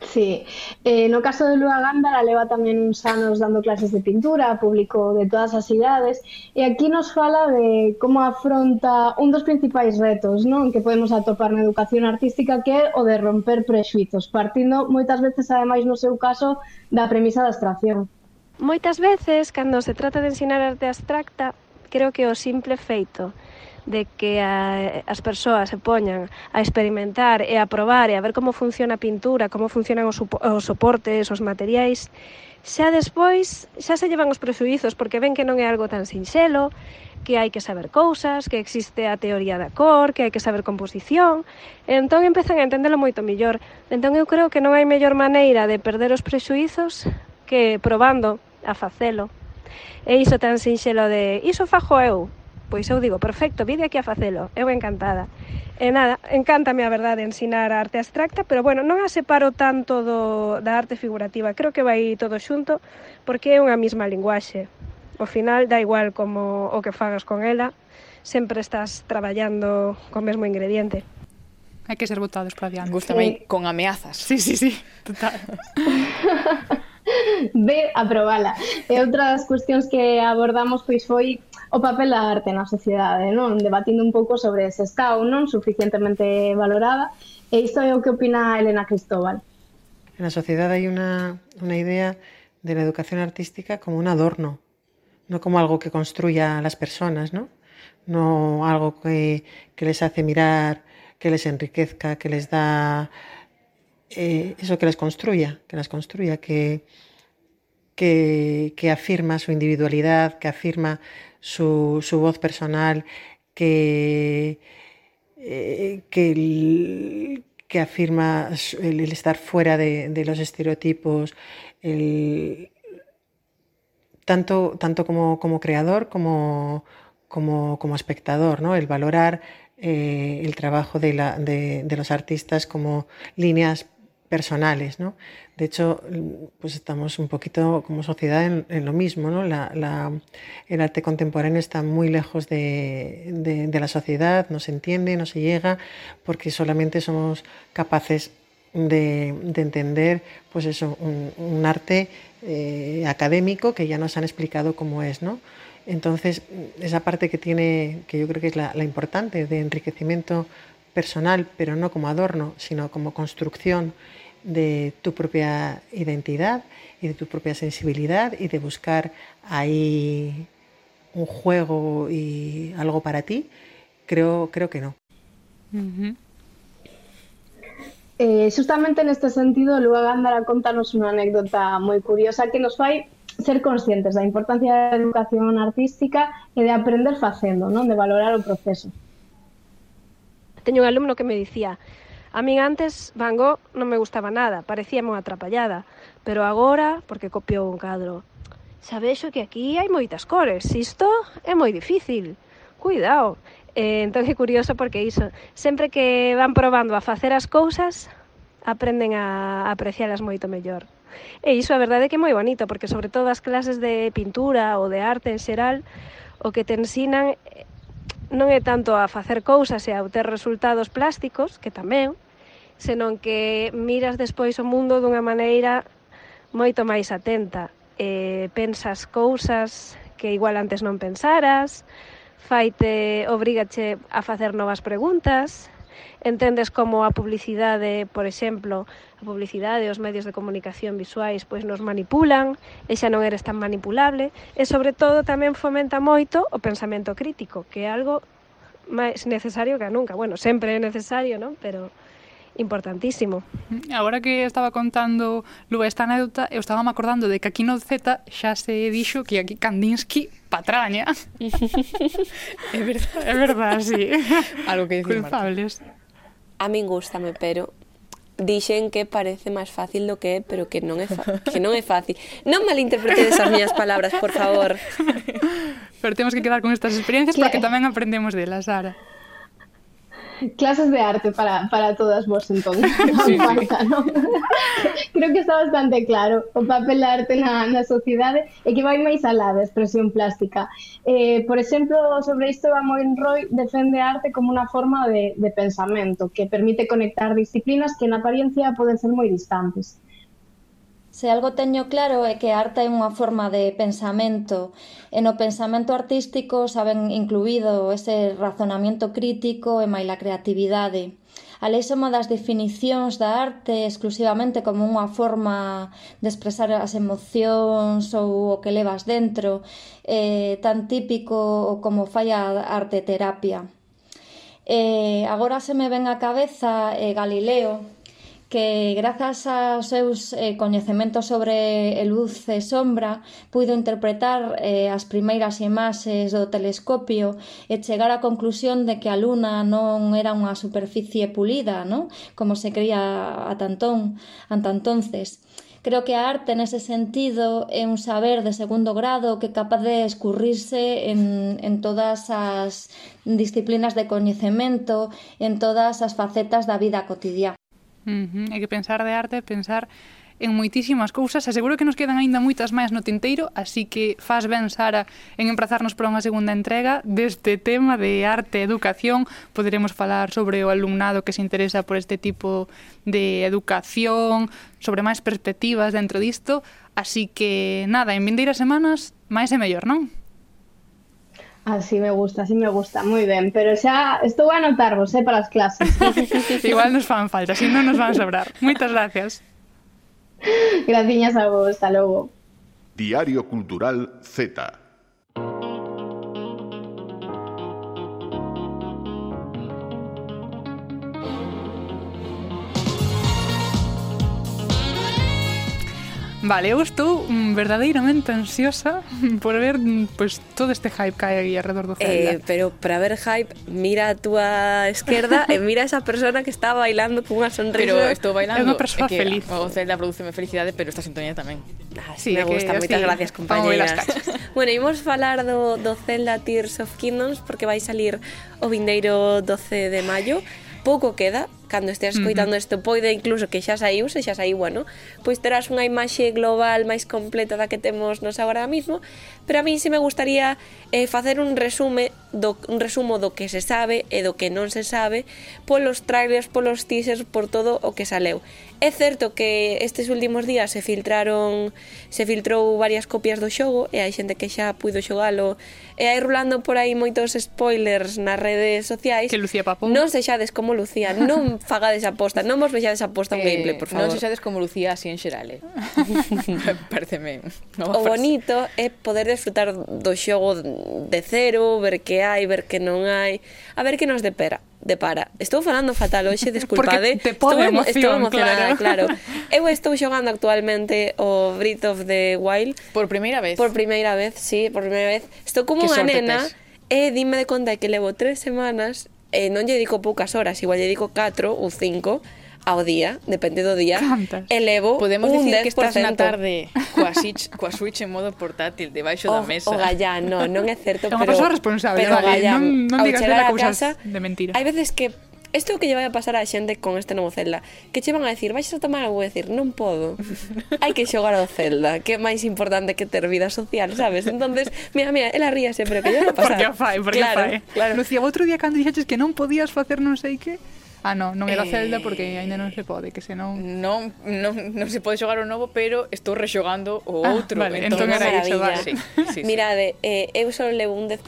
Sí, eh, no caso de Lua Gándara leva tamén uns anos dando clases de pintura, público de todas as idades, e aquí nos fala de como afronta un dos principais retos non que podemos atopar na educación artística que é o de romper prexuizos, partindo moitas veces, ademais, no seu caso, da premisa da abstracción. Moitas veces, cando se trata de ensinar arte abstracta, creo que o simple feito de que a, as persoas se poñan a experimentar e a probar e a ver como funciona a pintura, como funcionan os, os soportes, os materiais, xa despois xa se llevan os prejuizos porque ven que non é algo tan sinxelo, que hai que saber cousas, que existe a teoría da cor, que hai que saber composición, e entón empezan a entendelo moito mellor. Entón eu creo que non hai mellor maneira de perder os prexuizos que probando a facelo. E iso tan sinxelo de iso fajo eu, Pois eu digo, perfecto, vide aquí a facelo, eu encantada. E nada, encántame a verdade ensinar a arte abstracta, pero bueno, non a separo tanto do, da arte figurativa, creo que vai todo xunto, porque é unha mesma linguaxe. Ao final, dá igual como o que fagas con ela, sempre estás traballando co mesmo ingrediente. Hai que ser botados para diante. Gústame sí. con ameazas. Sí, sí, sí, total. <laughs> Ve a probala. E outra das cuestións que abordamos pois foi o papel da arte na sociedade, non? Debatindo un pouco sobre se está ou non suficientemente valorada. E isto é o que opina Elena Cristóbal. En la sociedad hay una, una idea de la educación artística como un adorno, no como algo que construya a las personas, ¿no? No algo que, que les hace mirar, que les enriquezca, que les da eh, eso que les construya, que las construya, que, que, que afirma su individualidad, que afirma su, su voz personal, que, eh, que, que afirma el, el estar fuera de, de, los estereotipos, el, tanto, tanto como, como creador como, como, como, espectador, ¿no? el valorar eh, el trabajo de, la, de, de, los artistas como líneas personales. ¿no? De hecho, pues estamos un poquito como sociedad en, lo mismo. ¿no? El arte contemporáneo está muy lejos de, de, la sociedad, no se entiende, no se llega, porque solamente somos capaces de, entender pues eso, un, arte eh, académico que ya nos han explicado cómo es. ¿no? Entonces, esa parte que tiene, que yo creo que es la importante, de enriquecimiento personal, pero no como adorno, sino como construcción de tu propia identidad y de tu propia sensibilidad y de buscar ahí un juego y algo para ti, creo, creo que no. Uh -huh. eh, justamente neste sentido, Lua Gándara contanos unha anécdota moi curiosa que nos fai ser conscientes da importancia da educación artística e de aprender facendo, non de valorar o proceso. Teño un alumno que me dicía A min antes Van Gogh non me gustaba nada, parecía moi atrapallada, pero agora, porque copiou un cadro, xa vexo que aquí hai moitas cores, isto é moi difícil, cuidado. Eh, entón é curioso porque iso, sempre que van probando a facer as cousas, aprenden a aprecialas moito mellor. E iso a verdade é que é moi bonito, porque sobre todo as clases de pintura ou de arte en xeral, o que te ensinan non é tanto a facer cousas e a obter resultados plásticos, que tamén, senón que miras despois o mundo dunha maneira moito máis atenta. E pensas cousas que igual antes non pensaras, faite, obrigache a facer novas preguntas, entendes como a publicidade, por exemplo, a publicidade, os medios de comunicación visuais, pois nos manipulan, e xa non eres tan manipulable, e sobre todo tamén fomenta moito o pensamento crítico, que é algo máis necesario que nunca. Bueno, sempre é necesario, non? Pero importantísimo. Agora que estaba contando Lua esta anécdota, eu estaba me acordando de que aquí no Z xa se dixo que aquí Kandinsky patraña. ¿eh? <laughs> é verdad. É verdad, sí. <laughs> Algo que dicir, Culpables. Marta. A min gustame, pero dixen que parece máis fácil do que é, pero que non é, que non é fácil. Non malinterpretedes as miñas palabras, por favor. <laughs> Pero temos que quedar con estas experiencias claro. porque tamén aprendemos delas, Sara clases de arte para, para todas vos entonces. <laughs> Sí. Falta, ¿no? Creo que está bastante claro o papel da arte na, na sociedade e que vai máis alá da expresión plástica. Eh, por exemplo, sobre isto, Amoin Roy defende a arte como unha forma de, de pensamento que permite conectar disciplinas que en apariencia poden ser moi distantes. Se algo teño claro é que a arte é unha forma de pensamento e no pensamento artístico saben incluído ese razonamento crítico e máis a creatividade. Aleixamo das definicións da arte exclusivamente como unha forma de expresar as emocións ou o que levas dentro, eh, tan típico como fai a arte terapia. Eh, agora se me ven a cabeza eh, Galileo, que grazas aos seus eh, coñecementos sobre luz e sombra puido interpretar eh, as primeiras imaxes do telescopio e chegar á conclusión de que a luna non era unha superficie pulida, non? como se creía ata entón, ata entonces. Creo que a arte nese sentido é un saber de segundo grado que é capaz de escurrirse en, en todas as disciplinas de coñecemento, en todas as facetas da vida cotidiana. Uh -huh. Hai que pensar de arte pensar en moitísimas cousas, aseguro que nos quedan aínda moitas máis no tinteiro, así que faz ben, Sara, en emprazarnos para unha segunda entrega deste tema de arte e educación. Poderemos falar sobre o alumnado que se interesa por este tipo de educación, sobre máis perspectivas dentro disto, así que, nada, en vindeiras semanas, máis e mellor, non? Así me gusta, así me gusta, moi ben, pero xa estou a anotarvos, eh, para as clases. <laughs> Igual nos fan falta, si non nos van a sobrar. Moitas gracias. Graciñas a vos, hasta logo. Diario Cultural Z. Vale, eu estou mm, verdadeiramente ansiosa <laughs> por ver pues, todo este hype que hai aquí alrededor do Zelda. Eh, pero para ver hype, mira a túa esquerda e mira a esa persona que está bailando con unha sonrisa. Pero estou bailando. É unha persoa que feliz. O Zelda produceme felicidade, pero esta sintonía tamén. Ah, sí, me gusta, que, moitas sí. gracias, <laughs> compañeras. <laughs> bueno, imos falar do, do Zelda Tears of Kingdoms porque vai salir o vindeiro 12 de maio. Pouco queda, cando esteas escoitando isto uh -huh. poida incluso que xa saiu, se xa saiu, bueno, pois terás unha imaxe global máis completa da que temos nos agora mismo, pero a mí si me gustaría eh, facer un resume do, un resumo do que se sabe e do que non se sabe polos trailers, polos teasers, por todo o que saleu. É certo que estes últimos días se filtraron se filtrou varias copias do xogo e hai xente que xa puido xogalo e hai rulando por aí moitos spoilers nas redes sociais. Que Lucía Papón. Non sexades como Lucía, non faga fagades aposta non vos vexades aposta un eh, gameplay, por favor. Non se xades como Lucía así en xeral, eh? <laughs> Pareceme. O bonito é poder desfrutar do xogo de cero, ver que hai, ver que non hai, a ver que nos depera depara. Estou falando fatal hoxe, desculpade. Porque te pode estou, emoción, estou emocionada, claro. claro. Eu estou xogando actualmente o Breath of the Wild. Por primeira vez. Por primeira vez, sí, por primeira vez. Estou como unha nena tes. e dime de conta que levo tres semanas eh, non lle dedico poucas horas, igual lle dedico 4 ou 5 ao día, depende do día, Cantas. elevo Podemos un dicir que estás na tarde <laughs> coa switch, coa switch en modo portátil debaixo o, da mesa. O gallá, no, non é certo, é pero... Como persoa responsable, pero vale, gallá, non, non digas a casa, de mentira. Hai veces que Isto é o que lle vai a pasar á xente con este novo Zelda. Que che van a decir, vais a tomar algo e decir, non podo. Hai que xogar ao Zelda, que é máis importante que ter vida social, sabes? Entonces, mira, mira, ela ríase, pero que lle vai a pasar. Porque o fai, porque claro, fai. Claro. Lucía, outro día cando dixaches que non podías facer non sei que, Ah, non, non era eh... Zelda porque aínda non se pode, que senón... Non, non, non se pode xogar o novo, pero estou rexogando o outro. Ah, vale, entón, entón era iso, vale. Sí, sí, Mirade, eh, eu só levo un 10%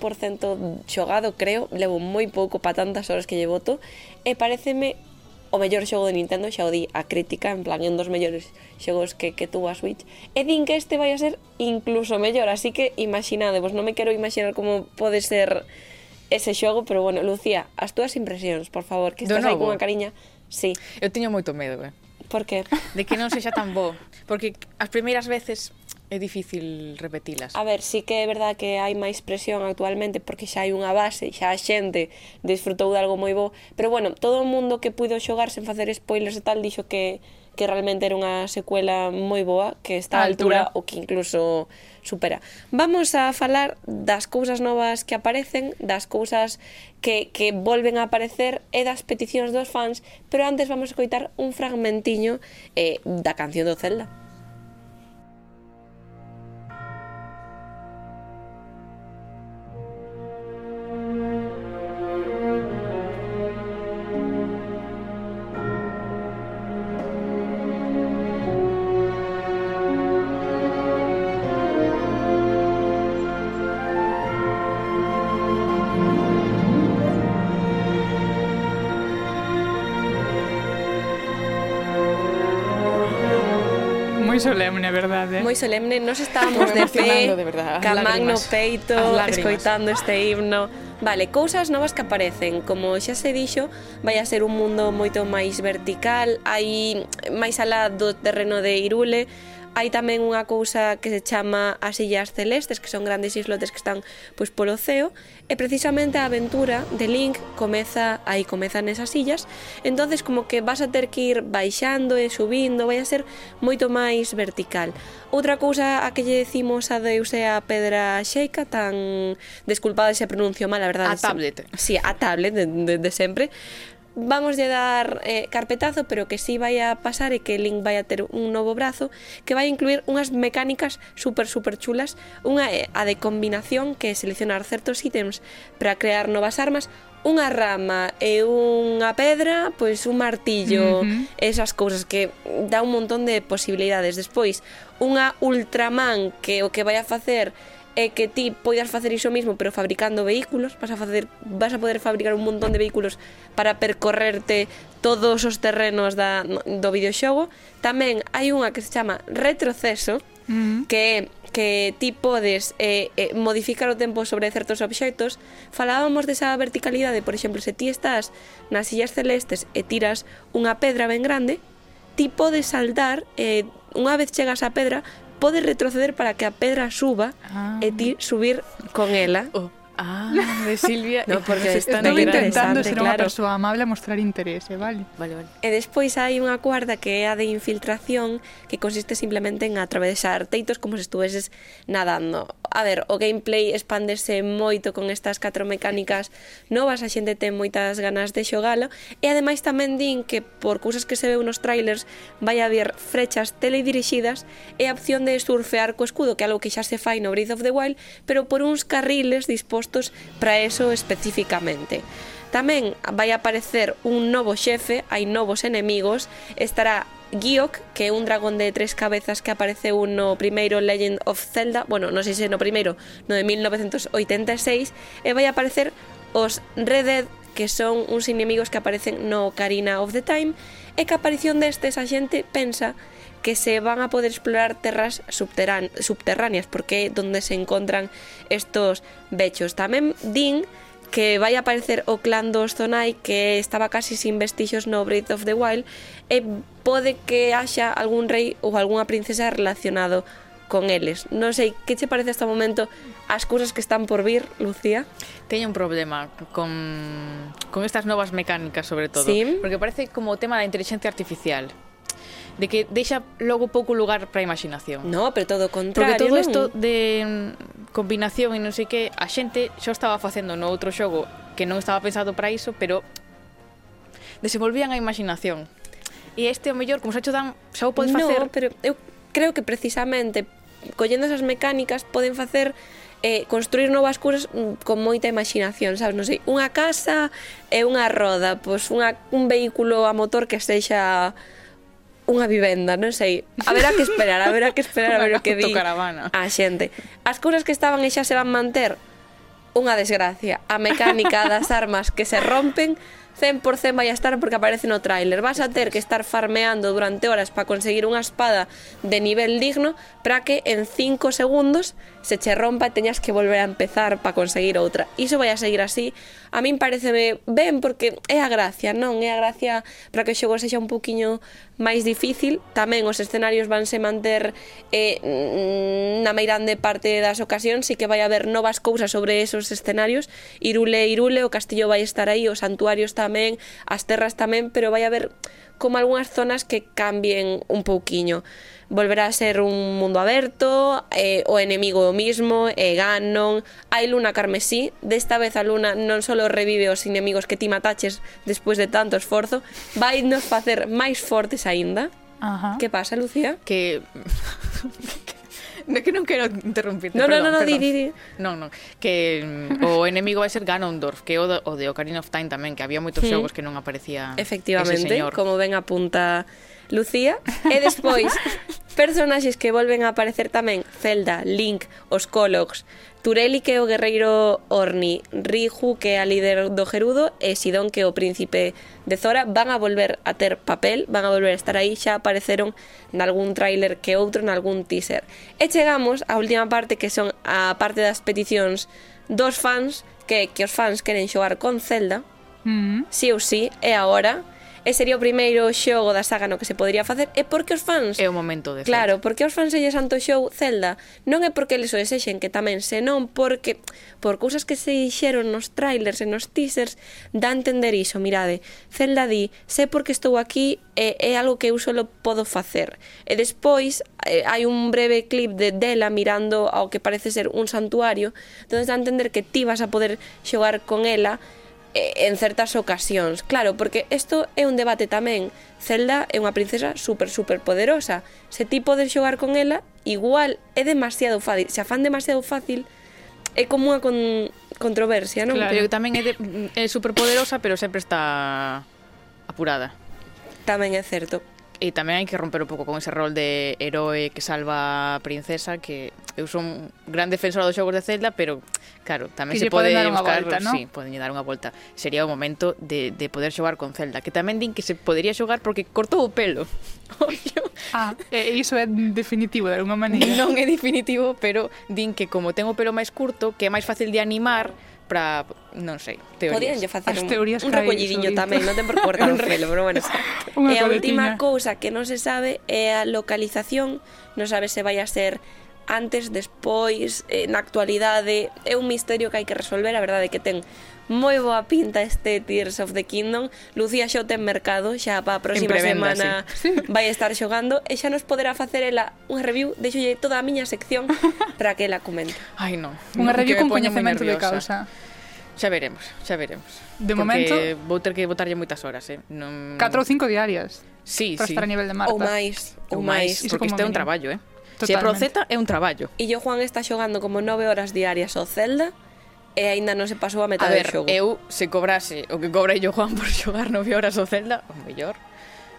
xogado, creo, levo moi pouco pa tantas horas que lle voto, e eh, pareceme o mellor xogo de Nintendo, xa o di a crítica, en plan, é un dos mellores xogos que, que tuvo a Switch, e din que este vai a ser incluso mellor, así que imaginade, vos non me quero imaginar como pode ser ese xogo, pero bueno, Lucía, as túas impresións, por favor, que estás aí con unha cariña. Sí. Eu teño moito medo, eh. Por que? De que non sexa tan bo, porque as primeiras veces é difícil repetilas. A ver, sí que é verdad que hai máis presión actualmente porque xa hai unha base, xa a xente disfrutou de algo moi bo, pero bueno, todo o mundo que puido xogar sen facer spoilers e tal dixo que que realmente era unha secuela moi boa, que está a altura, altura o que incluso supera. Vamos a falar das cousas novas que aparecen, das cousas que, que volven a aparecer e das peticións dos fans, pero antes vamos a coitar un fragmentiño eh, da canción do Zelda. moi solemne, verdade. Eh? Moi solemne, nos estábamos de pé, camán no peito, escoitando este himno. Vale, cousas novas que aparecen, como xa se dixo, vai a ser un mundo moito máis vertical, hai máis alá do terreno de Irule, Hai tamén unha cousa que se chama as Illas Celestes, que son grandes islotes que están pois polo ceo, e precisamente a aventura de Link comeza aí, comeza nesas illas. entonces como que vas a ter que ir baixando e subindo, vai a ser moito máis vertical. Outra cousa a que lle decimos a Deus é a pedra xeica, tan desculpada se pronuncio mal, a verdade. A tablet. Sí, a tablet de, de, de sempre vamos a dar eh, carpetazo, pero que sí vai a pasar é que Link vai a ter un novo brazo que vai incluir unhas mecánicas super super chulas, unha é a de combinación que é seleccionar certos ítems para crear novas armas, unha rama e unha pedra, pois un martillo, uh -huh. esas cousas que dá un montón de posibilidades. Despois, unha Ultraman que o que vai a facer é que ti poidas facer iso mismo pero fabricando vehículos, vas a facer vas a poder fabricar un montón de vehículos para percorrerte todos os terrenos da, do videoxogo. Tamén hai unha que se chama retroceso, mm que é que ti podes eh, eh, modificar o tempo sobre certos obxectos falábamos desa verticalidade por exemplo, se ti estás nas sillas celestes e tiras unha pedra ben grande ti podes saltar eh, unha vez chegas á pedra podes retroceder para que a pedra suba ah. e ti subir con ela. Oh. Ah, de Silvia. <laughs> no, porque están Estou intentando ser claro. unha persoa amable a mostrar interese, ¿eh? vale? Vale, vale. E despois hai unha cuarta que é a de infiltración que consiste simplemente en atravesar teitos como se estuveses nadando. A ver, o gameplay expandese moito con estas catro mecánicas novas, a xente ten moitas ganas de xogalo e ademais tamén din que por cousas que se ve nos trailers vai haber frechas teledirixidas e a opción de surfear co escudo, que é algo que xa se fai no Breath of the Wild, pero por uns carriles dispostos postos para eso especificamente. Tamén vai aparecer un novo xefe, hai novos enemigos, estará Giok, que é un dragón de tres cabezas que apareceu no primeiro Legend of Zelda, bueno, non sei se no primeiro, no de 1986, e vai aparecer os Red Dead que son uns inimigos que aparecen no Ocarina of the Time, e que a aparición destes a xente pensa que se van a poder explorar terras subterráneas, porque é donde se encontran estos vechos. Tamén din que vai aparecer o clan dos Zonai que estaba casi sin vestixios no Breath of the Wild e pode que haxa algún rei ou algunha princesa relacionado con eles. Non sei, que che parece hasta o momento as cousas que están por vir, Lucía? Teño un problema con, con estas novas mecánicas, sobre todo. ¿Sí? Porque parece como o tema da inteligencia artificial de que deixa logo pouco lugar para a imaginación. No, pero todo o contrario. Porque todo isto de combinación e non sei que, a xente xa estaba facendo no outro xogo que non estaba pensado para iso, pero desenvolvían a imaginación. E este, o mellor, como xa cho dan, xa o podes no, pero eu creo que precisamente collendo esas mecánicas poden facer eh, construir novas cousas mm, con moita imaginación, sabes? Non sei, unha casa e unha roda, pois unha, un vehículo a motor que sexa unha vivenda, non sei. Haberá que esperar, haberá que esperar a ver o que di a xente. As cousas que estaban e xa se van manter, unha desgracia. A mecánica das armas que se rompen, 100% vai a estar porque aparece no tráiler. Vas a ter que estar farmeando durante horas para conseguir unha espada de nivel digno para que en 5 segundos se che rompa e teñas que volver a empezar para conseguir outra. Iso vai a seguir así a min pareceme ben porque é a gracia, non? É a gracia para que o xogo sexa un poquinho máis difícil. Tamén os escenarios vanse manter eh, na meirande parte das ocasións, e que vai haber novas cousas sobre esos escenarios. Irule, Irule, o castillo vai estar aí, os santuarios tamén, as terras tamén, pero vai haber como algunhas zonas que cambien un pouquiño. Volverá a ser un mundo aberto, eh, o enemigo o mismo, e eh, Ganon, hai luna carmesí, desta vez a luna non só revive os inimigos que ti mataches despois de tanto esforzo, vai nos facer máis fortes aínda. Ajá. Que pasa, Lucía? Que <laughs> <laughs> que non quero interrumpirte, no, perdón, no, no, no, perdón. Di, di, di. Non, non, que mm, o enemigo vai ser Ganondorf, que é o, do, o de Ocarina of Time tamén, que había moitos sí. xogos que non aparecía Efectivamente, ese señor. como ben apunta Lucía. E despois, <laughs> personaxes que volven a aparecer tamén Zelda, Link, os Kologs, Tureli que é o guerreiro Orni, Riju que é a líder do Gerudo e Sidon que é o príncipe de Zora van a volver a ter papel, van a volver a estar aí, xa apareceron nalgún tráiler que outro, nalgún teaser. E chegamos á última parte que son a parte das peticións dos fans que, que os fans queren xogar con Zelda, mm. sí ou sí, e agora e sería o primeiro xogo da saga no que se podría facer e porque os fans é o momento de Claro, fecha. porque os fans selle santo show Zelda non é porque eles o desexen que tamén senón porque por cousas que se dixeron nos trailers e nos teasers dá entender iso, mirade Zelda di, sé porque estou aquí e é algo que eu solo podo facer e despois eh, hai un breve clip de dela mirando ao que parece ser un santuario, donde dá a entender que ti vas a poder xogar con ela Eh, en certas ocasións. Claro, porque isto é un debate tamén. Zelda é unha princesa super, super poderosa. Se ti podes xogar con ela, igual é demasiado fácil. Se a fan demasiado fácil, é como unha con... controversia, non? Claro, pero tamén é, de... é super poderosa, pero sempre está apurada. Tamén é certo. E tamén hai que romper un pouco con ese rol de heroe que salva a princesa, que eu son gran defensora dos xogos de Zelda, pero claro, tamén que se pode dar buscar, volta, ¿no? sí, poden dar unha volta. Sería o momento de, de poder xogar con Zelda, que tamén din que se podería xogar porque cortou o pelo. <laughs> ah, e iso é definitivo de alguma maneira. Non é definitivo, pero din que como ten o pelo máis curto, que é máis fácil de animar, para, non sei, teorías. Podían lle facer As un, teorías un recollidiño tamén, non ten por cortar o pelo, <laughs> pero bueno. <laughs> e a última cousa que non se sabe é a localización, non sabe se vai a ser antes, despois, eh, na actualidade, é un misterio que hai que resolver, a verdade é que ten moi boa pinta este Tears of the Kingdom. Lucía xa o ten mercado, xa para a próxima semana sí. vai estar xogando e xa nos poderá facer ela unha review, deixolle toda a miña sección <laughs> para que ela comente. Ai non, unha review con coñecemento de causa. Xa veremos, xa veremos. De Porque momento vou ter que botarlle moitas horas, eh. Non 4 ou 5 diarias. Sí, para sí. estar a nivel de Marta. Ou máis, ou máis, porque isto é un traballo, eh. Totalmente. Se pro Z é un traballo. E yo Juan está xogando como 9 horas diarias ao Zelda e aínda non se pasou a metade a ver, do xogo. eu se cobrase o que cobra yo Juan por <laughs> xogar 9 horas ao Zelda, o mellor.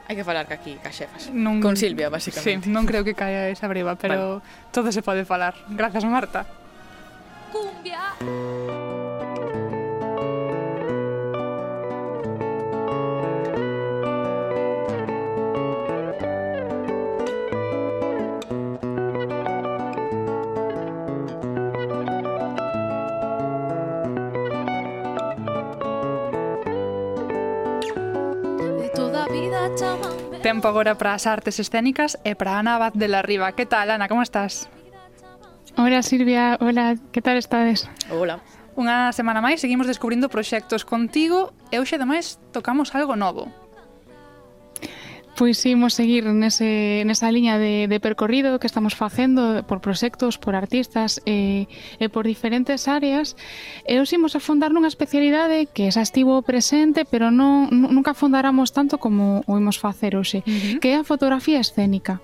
Hai que falar que aquí ca xefas. Non, Con Silvia, basicamente. Sí, non creo que caia esa breva, pero vale. todo se pode falar. Grazas, Marta. Cumbia. Tempo agora para as artes escénicas e para Ana Abad de la Riva. Que tal, Ana, como estás? Hola, Silvia. Hola, que tal estades? Hola. Unha semana máis seguimos descubrindo proxectos contigo e hoxe ademais tocamos algo novo. Pois imos seguir nese, nesa liña de, de percorrido que estamos facendo por proxectos, por artistas e, e por diferentes áreas e os imos afondar nunha especialidade que xa estivo presente pero non, nunca fundáramos tanto como o imos facer hoxe, uh -huh. que é a fotografía escénica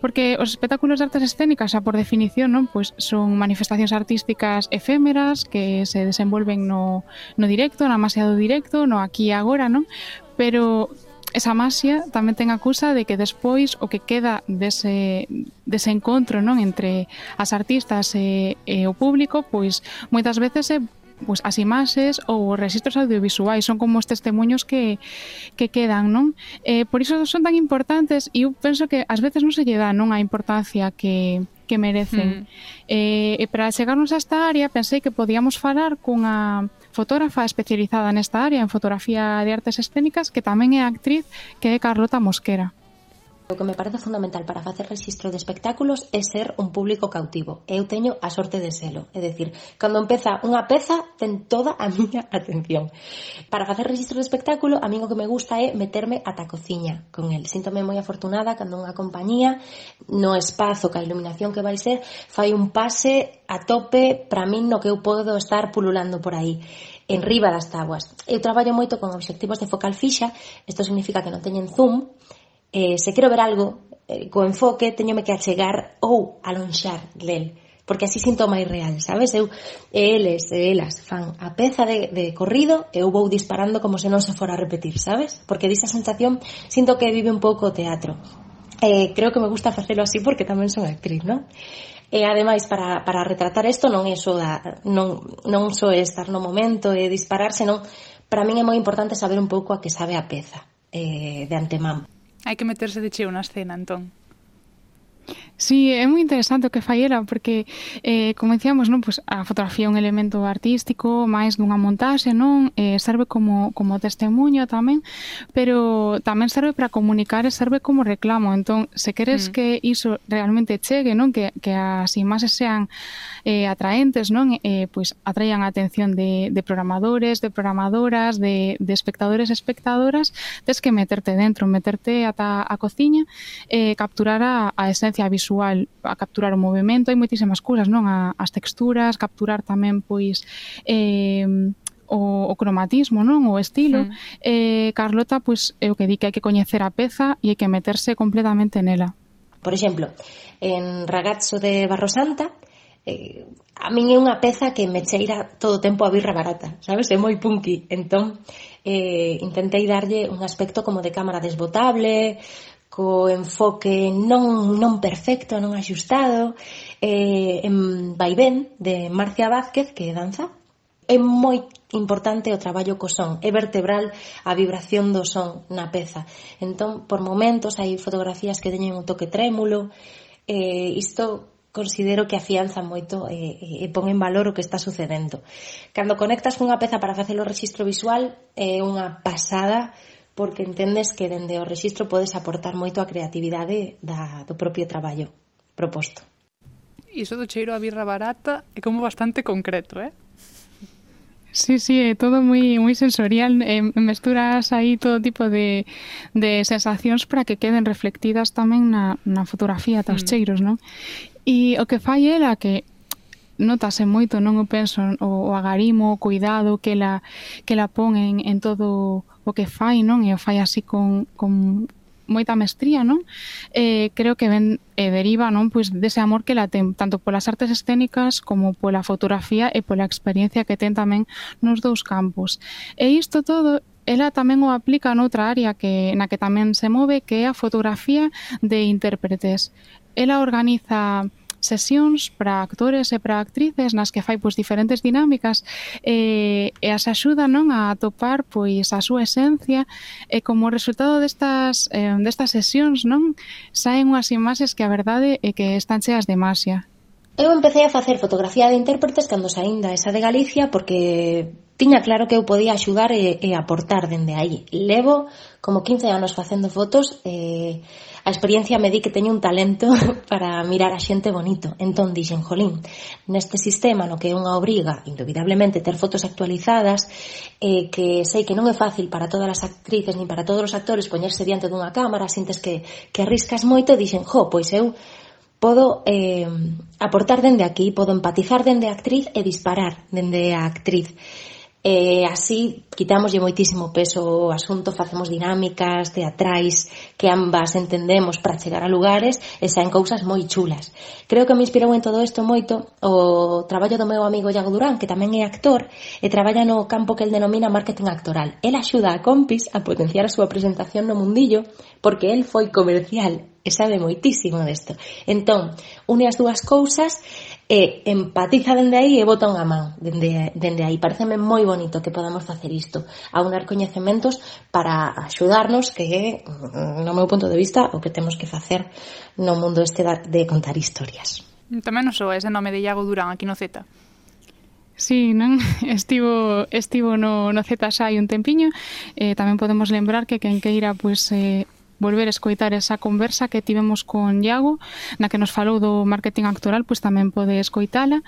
porque os espectáculos de artes escénicas, xa por definición, non, pois son manifestacións artísticas efémeras que se desenvolven no, no directo, na masiado directo, no aquí e agora, non? Pero esa masia tamén ten acusa de que despois o que queda dese, dese encontro non entre as artistas e, e o público, pois moitas veces é pois, as imaxes ou os registros audiovisuais son como os testemunhos que, que quedan, non? Eh, por iso son tan importantes e eu penso que ás veces non se lle dá non a importancia que, que merecen. Mm. Eh, e para chegarnos a esta área pensei que podíamos falar cunha fotógrafa especializada nesta área en fotografía de artes escénicas que tamén é actriz que é Carlota Mosquera. O que me parece fundamental para facer registro de espectáculos é ser un público cautivo. Eu teño a sorte de selo. É dicir, cando empeza unha peza, ten toda a <laughs> miña atención. Para facer registro de espectáculo, a min o que me gusta é meterme ata a cociña con el. Síntome moi afortunada cando unha compañía no espazo ca iluminación que vai ser fai un pase a tope para min no que eu podo estar pululando por aí en riba das tabuas. Eu traballo moito con obxectivos de focal fixa, isto significa que non teñen zoom, eh, se quero ver algo eh, co enfoque, teñome que achegar ou alonxar del porque así sinto máis real, sabes? Eu, e eles e elas fan a peza de, de corrido e eu vou disparando como se non se fora a repetir, sabes? Porque disa sensación sinto que vive un pouco o teatro. Eh, creo que me gusta facelo así porque tamén son actriz, non? E ademais para, para retratar isto non é só da, non, non só é estar no momento e disparar, senón para min é moi importante saber un pouco a que sabe a peza eh, de antemán. Hai que meterse de cheo na escena, entón. Sí, é moi interesante o que fai ela porque eh, como dicíamos, non, pois a fotografía é un elemento artístico máis dunha montaxe, non? Eh, serve como como testemunho tamén, pero tamén serve para comunicar e serve como reclamo. Entón, se queres mm. que iso realmente chegue, non, que que as imaxes sean eh, atraentes, non? Eh, pois atraían a atención de, de programadores, de programadoras, de, de espectadores e espectadoras, tes que meterte dentro, meterte ata a cociña, eh, capturar a, a esencia visual, a capturar o movimento, hai moitísimas cousas, non? A, as texturas, capturar tamén, pois, eh, o, o cromatismo, non, o estilo. Mm. Eh, Carlota, pois é o que di que hai que coñecer a peza e hai que meterse completamente nela. Por exemplo, en Ragazzo de Barrosanta eh, a min é unha peza que me cheira todo o tempo a birra barata, sabes? É moi punky, entón eh, intentei darlle un aspecto como de cámara desbotable, co enfoque non, non perfecto, non axustado, eh, en vaivén de Marcia Vázquez, que danza. É moi importante o traballo co son, é vertebral a vibración do son na peza. Entón, por momentos, hai fotografías que teñen un toque trémulo, eh, isto considero que afianza moito e, e pon en valor o que está sucedendo. Cando conectas cunha peza para facer o registro visual é unha pasada porque entendes que dende o registro podes aportar moito a creatividade da, do propio traballo proposto. Iso do cheiro a birra barata é como bastante concreto, eh? Sí, sí, é todo moi moi sensorial, eh, mesturas aí todo tipo de, de sensacións para que queden reflectidas tamén na, na fotografía dos mm. cheiros, non? E o que fai ela que notase moito, non o penso, o, o agarimo, o cuidado que ela, que la pon en, en todo o que fai, non? E o fai así con, con moita mestría, non? Eh, creo que ven, eh, deriva, non, pois dese amor que la ten tanto polas artes escénicas como pola fotografía e pola experiencia que ten tamén nos dous campos. E isto todo ela tamén o aplica noutra área que na que tamén se move, que é a fotografía de intérpretes. Ela organiza sesións para actores e para actrices nas que fai pois diferentes dinámicas e, e as axuda non a atopar pois a súa esencia e como resultado destas eh, destas sesións non saen unhas imaxes que a verdade é que están cheas de masia. Eu empecé a facer fotografía de intérpretes cando saín da esa de Galicia porque tiña claro que eu podía axudar e, e aportar dende aí. Levo como 15 anos facendo fotos e eh, A experiencia me di que teño un talento <laughs> para mirar a xente bonito. Entón dixen, jolín, neste sistema no que é unha obriga, indubidablemente, ter fotos actualizadas, eh, que sei que non é fácil para todas as actrices nin para todos os actores poñerse diante dunha cámara, sintes que, que arriscas moito, dixen, jo, pois eu podo eh, aportar dende aquí, podo empatizar dende a actriz e disparar dende a actriz eh, así quitámoslle moitísimo peso ao asunto, facemos dinámicas teatrais que ambas entendemos para chegar a lugares e saen cousas moi chulas. Creo que me inspirou en todo isto moito o traballo do meu amigo Iago Durán, que tamén é actor e traballa no campo que el denomina marketing actoral. El axuda a compis a potenciar a súa presentación no mundillo porque el foi comercial e sabe moitísimo desto. Entón, une as dúas cousas e empatiza dende aí e bota unha man dende, dende aí. Pareceme moi bonito que podamos facer isto, aunar coñecementos para axudarnos que é, no meu punto de vista, o que temos que facer no mundo este de contar historias. Tamén non sou ese nome de Iago Durán aquí no Z. Sí, non? <laughs> Estivo, estivo no, no ZSA hai un tempiño. Eh, tamén podemos lembrar que quen queira pues, eh, volver a escoitar esa conversa que tivemos con Iago, na que nos falou do marketing actoral, pois tamén pode escoitala.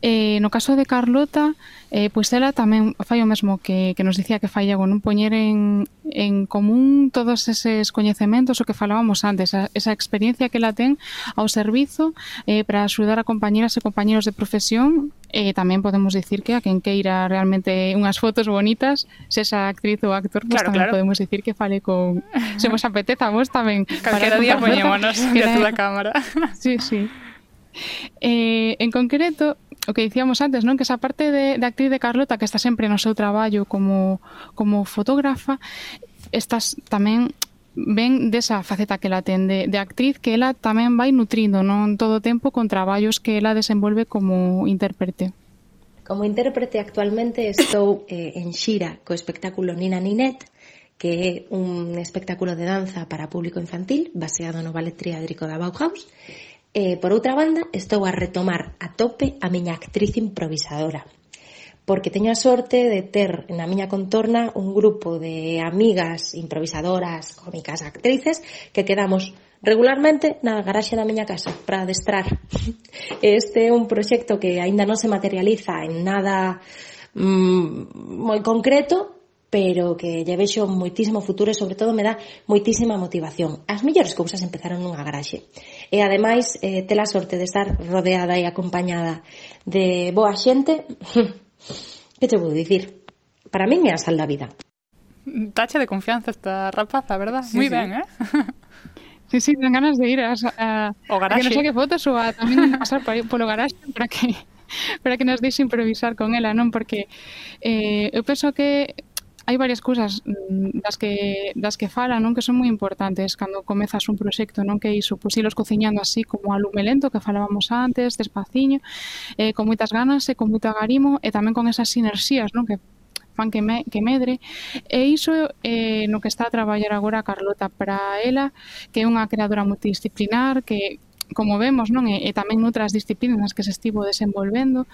Eh, no caso de Carlota, eh, pois ela tamén fai o mesmo que, que nos dicía que fai Iago, non poñer en, en común todos eses coñecementos o que falábamos antes, a, esa experiencia que ela ten ao servizo eh, para axudar a compañeras e compañeros de profesión e eh, tamén podemos dicir que a quen queira realmente unhas fotos bonitas esa actriz ou actor, pues claro, tamén claro. podemos dicir que fale con... se vos apeteza vos tamén. <laughs> Calquera día poñémonos diante da cámara. Sí, sí. Eh, en concreto, o que dicíamos antes, non? Que esa parte de, de actriz de Carlota que está sempre no seu traballo como, como fotógrafa, estás tamén ven desa faceta que ela ten de, de actriz que ela tamén vai nutrindo non todo o tempo con traballos que ela desenvolve como intérprete. Como intérprete actualmente estou eh, en xira co espectáculo Nina Ninet, que é un espectáculo de danza para público infantil baseado no ballet triádrico da Bauhaus E, por outra banda, estou a retomar a tope a miña actriz improvisadora, porque teño a sorte de ter na miña contorna un grupo de amigas improvisadoras, cómicas, actrices, que quedamos regularmente na garaxe da miña casa para adestrar. <laughs> Este é un proxecto que aínda non se materializa en nada mm, moi concreto, pero que lle vexo moitísimo futuro e sobre todo me dá moitísima motivación. As mellores cousas empezaron nunha garaxe e ademais eh, ter a sorte de estar rodeada e acompañada de boa xente, <laughs> que te vou dicir? Para min é a sal da vida. Tacha de confianza esta rapaza, verdad? Sí, Moi sí. ben, eh? Sí, sí, ten ganas de ir a, a, o garaxe. a que non saque fotos ou a tamén <laughs> pasar por, polo garaxe para que <laughs> para que nos deixe improvisar con ela, non? Porque eh, eu penso que hai varias cousas mm, das que das que fala, non, que son moi importantes cando comezas un proxecto, non, que iso, pois ilos cociñando así como a lume lento que falábamos antes, despaciño, eh, con moitas ganas e con moito agarimo e tamén con esas sinerxías, non, que fan que, me, que medre. E iso eh, no que está a traballar agora a Carlota para ela que é unha creadora multidisciplinar que como vemos, non? E, e tamén noutras disciplinas nas que se estivo desenvolvendo,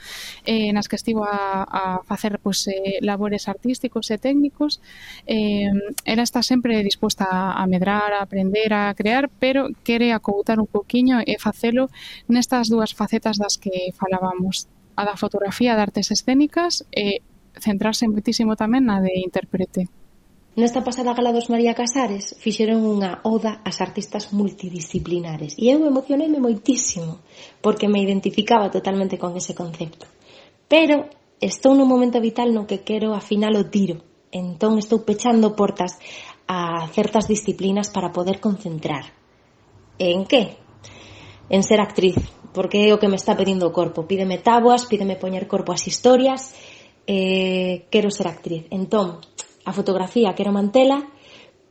eh, nas que estivo a, a facer pois, eh, labores artísticos e técnicos, eh, ela está sempre disposta a medrar, a aprender, a crear, pero quere acoutar un poquinho e facelo nestas dúas facetas das que falábamos, a da fotografía de artes escénicas e centrarse moitísimo tamén na de intérprete. Nesta pasada gala dos María Casares fixeron unha oda ás artistas multidisciplinares e eu emocioneime moitísimo porque me identificaba totalmente con ese concepto. Pero estou nun momento vital no que quero afinar o tiro. Entón estou pechando portas a certas disciplinas para poder concentrar. En que? En ser actriz, porque é o que me está pedindo o corpo. Pídeme tabuas, pídeme poñer corpo ás historias, eh, quero ser actriz. Entón, a fotografía quero mantela,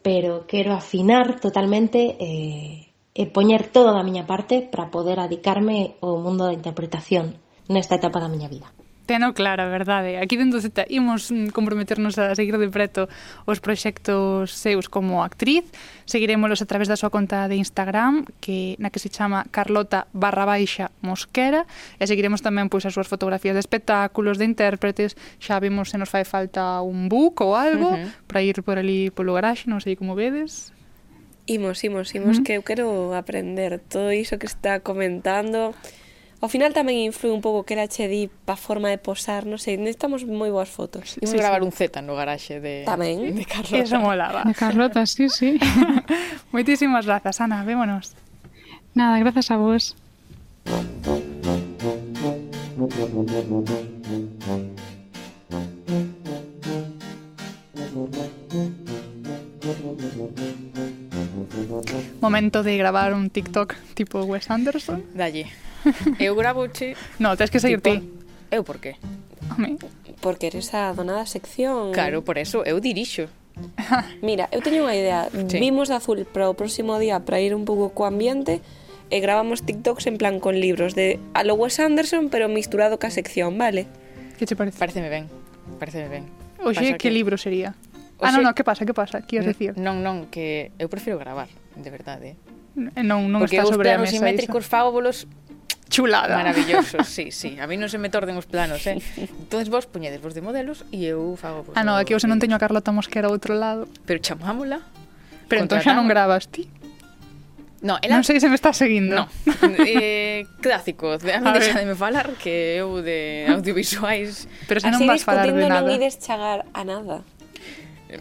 pero quero afinar totalmente eh, e poñer toda a miña parte para poder adicarme ao mundo da interpretación nesta etapa da miña vida. Teno clara, verdade. Aquí dentro Z imos mm, comprometernos a seguir de preto os proxectos seus como actriz. Seguiremoslos a través da súa conta de Instagram, que na que se chama Carlota barra baixa mosquera, e seguiremos tamén pois as súas fotografías de espectáculos, de intérpretes, xa vimos se nos fai falta un book ou algo uh -huh. para ir por ali polo garaxe, non sei como vedes. Imos, imos, imos, uh -huh. que eu quero aprender todo iso que está comentando Ao final tamén influi un pouco que era che di pa forma de posar, non sei, necesitamos moi boas fotos. Imos sí, gravar sí. un Z no garaxe de, tamén. de Carlota. Eso molaba. De Carlota, sí, sí. <laughs> Moitísimas grazas, Ana, vémonos. Nada, grazas a vos. Momento de gravar un TikTok tipo Wes Anderson. Dalle. <laughs> Eu gravouche... No, tens que sair tipo, ti. Eu por qué? Home. Porque eres a donada sección. Claro, por eso eu dirixo. <laughs> Mira, eu teño unha idea. Sí. Vimos de azul para o próximo día para ir un pouco co ambiente e grabamos TikToks en plan con libros de a lo Wes Anderson pero misturado ca sección, vale? Que che parece? Pareceme ben. Pareceme ben. Oxe, que, que libro sería? Ah, Oxe... Ah, non, non, que pasa, que pasa? Que ibas mm, decir? Non, non, que eu prefiro gravar, de verdade. Eh, non, non Porque está sobre a mesa. Porque os simétricos fábulos chulada. Maravilloso, <laughs> sí, sí. A mí non se me torden os planos, eh? Entonces vos poñedes vos de modelos e eu fago... Vos ah, no, aquí eu se non teño a Carlota Mosquera ao outro lado. Pero chamámola. Pero entón xa non grabas ti. No, ela... Non sei se me está seguindo. No. <laughs> eh, clásico, de, a mí deixa de me falar que eu de audiovisuais... Pero se non vas falar de nada. non ides chegar a nada.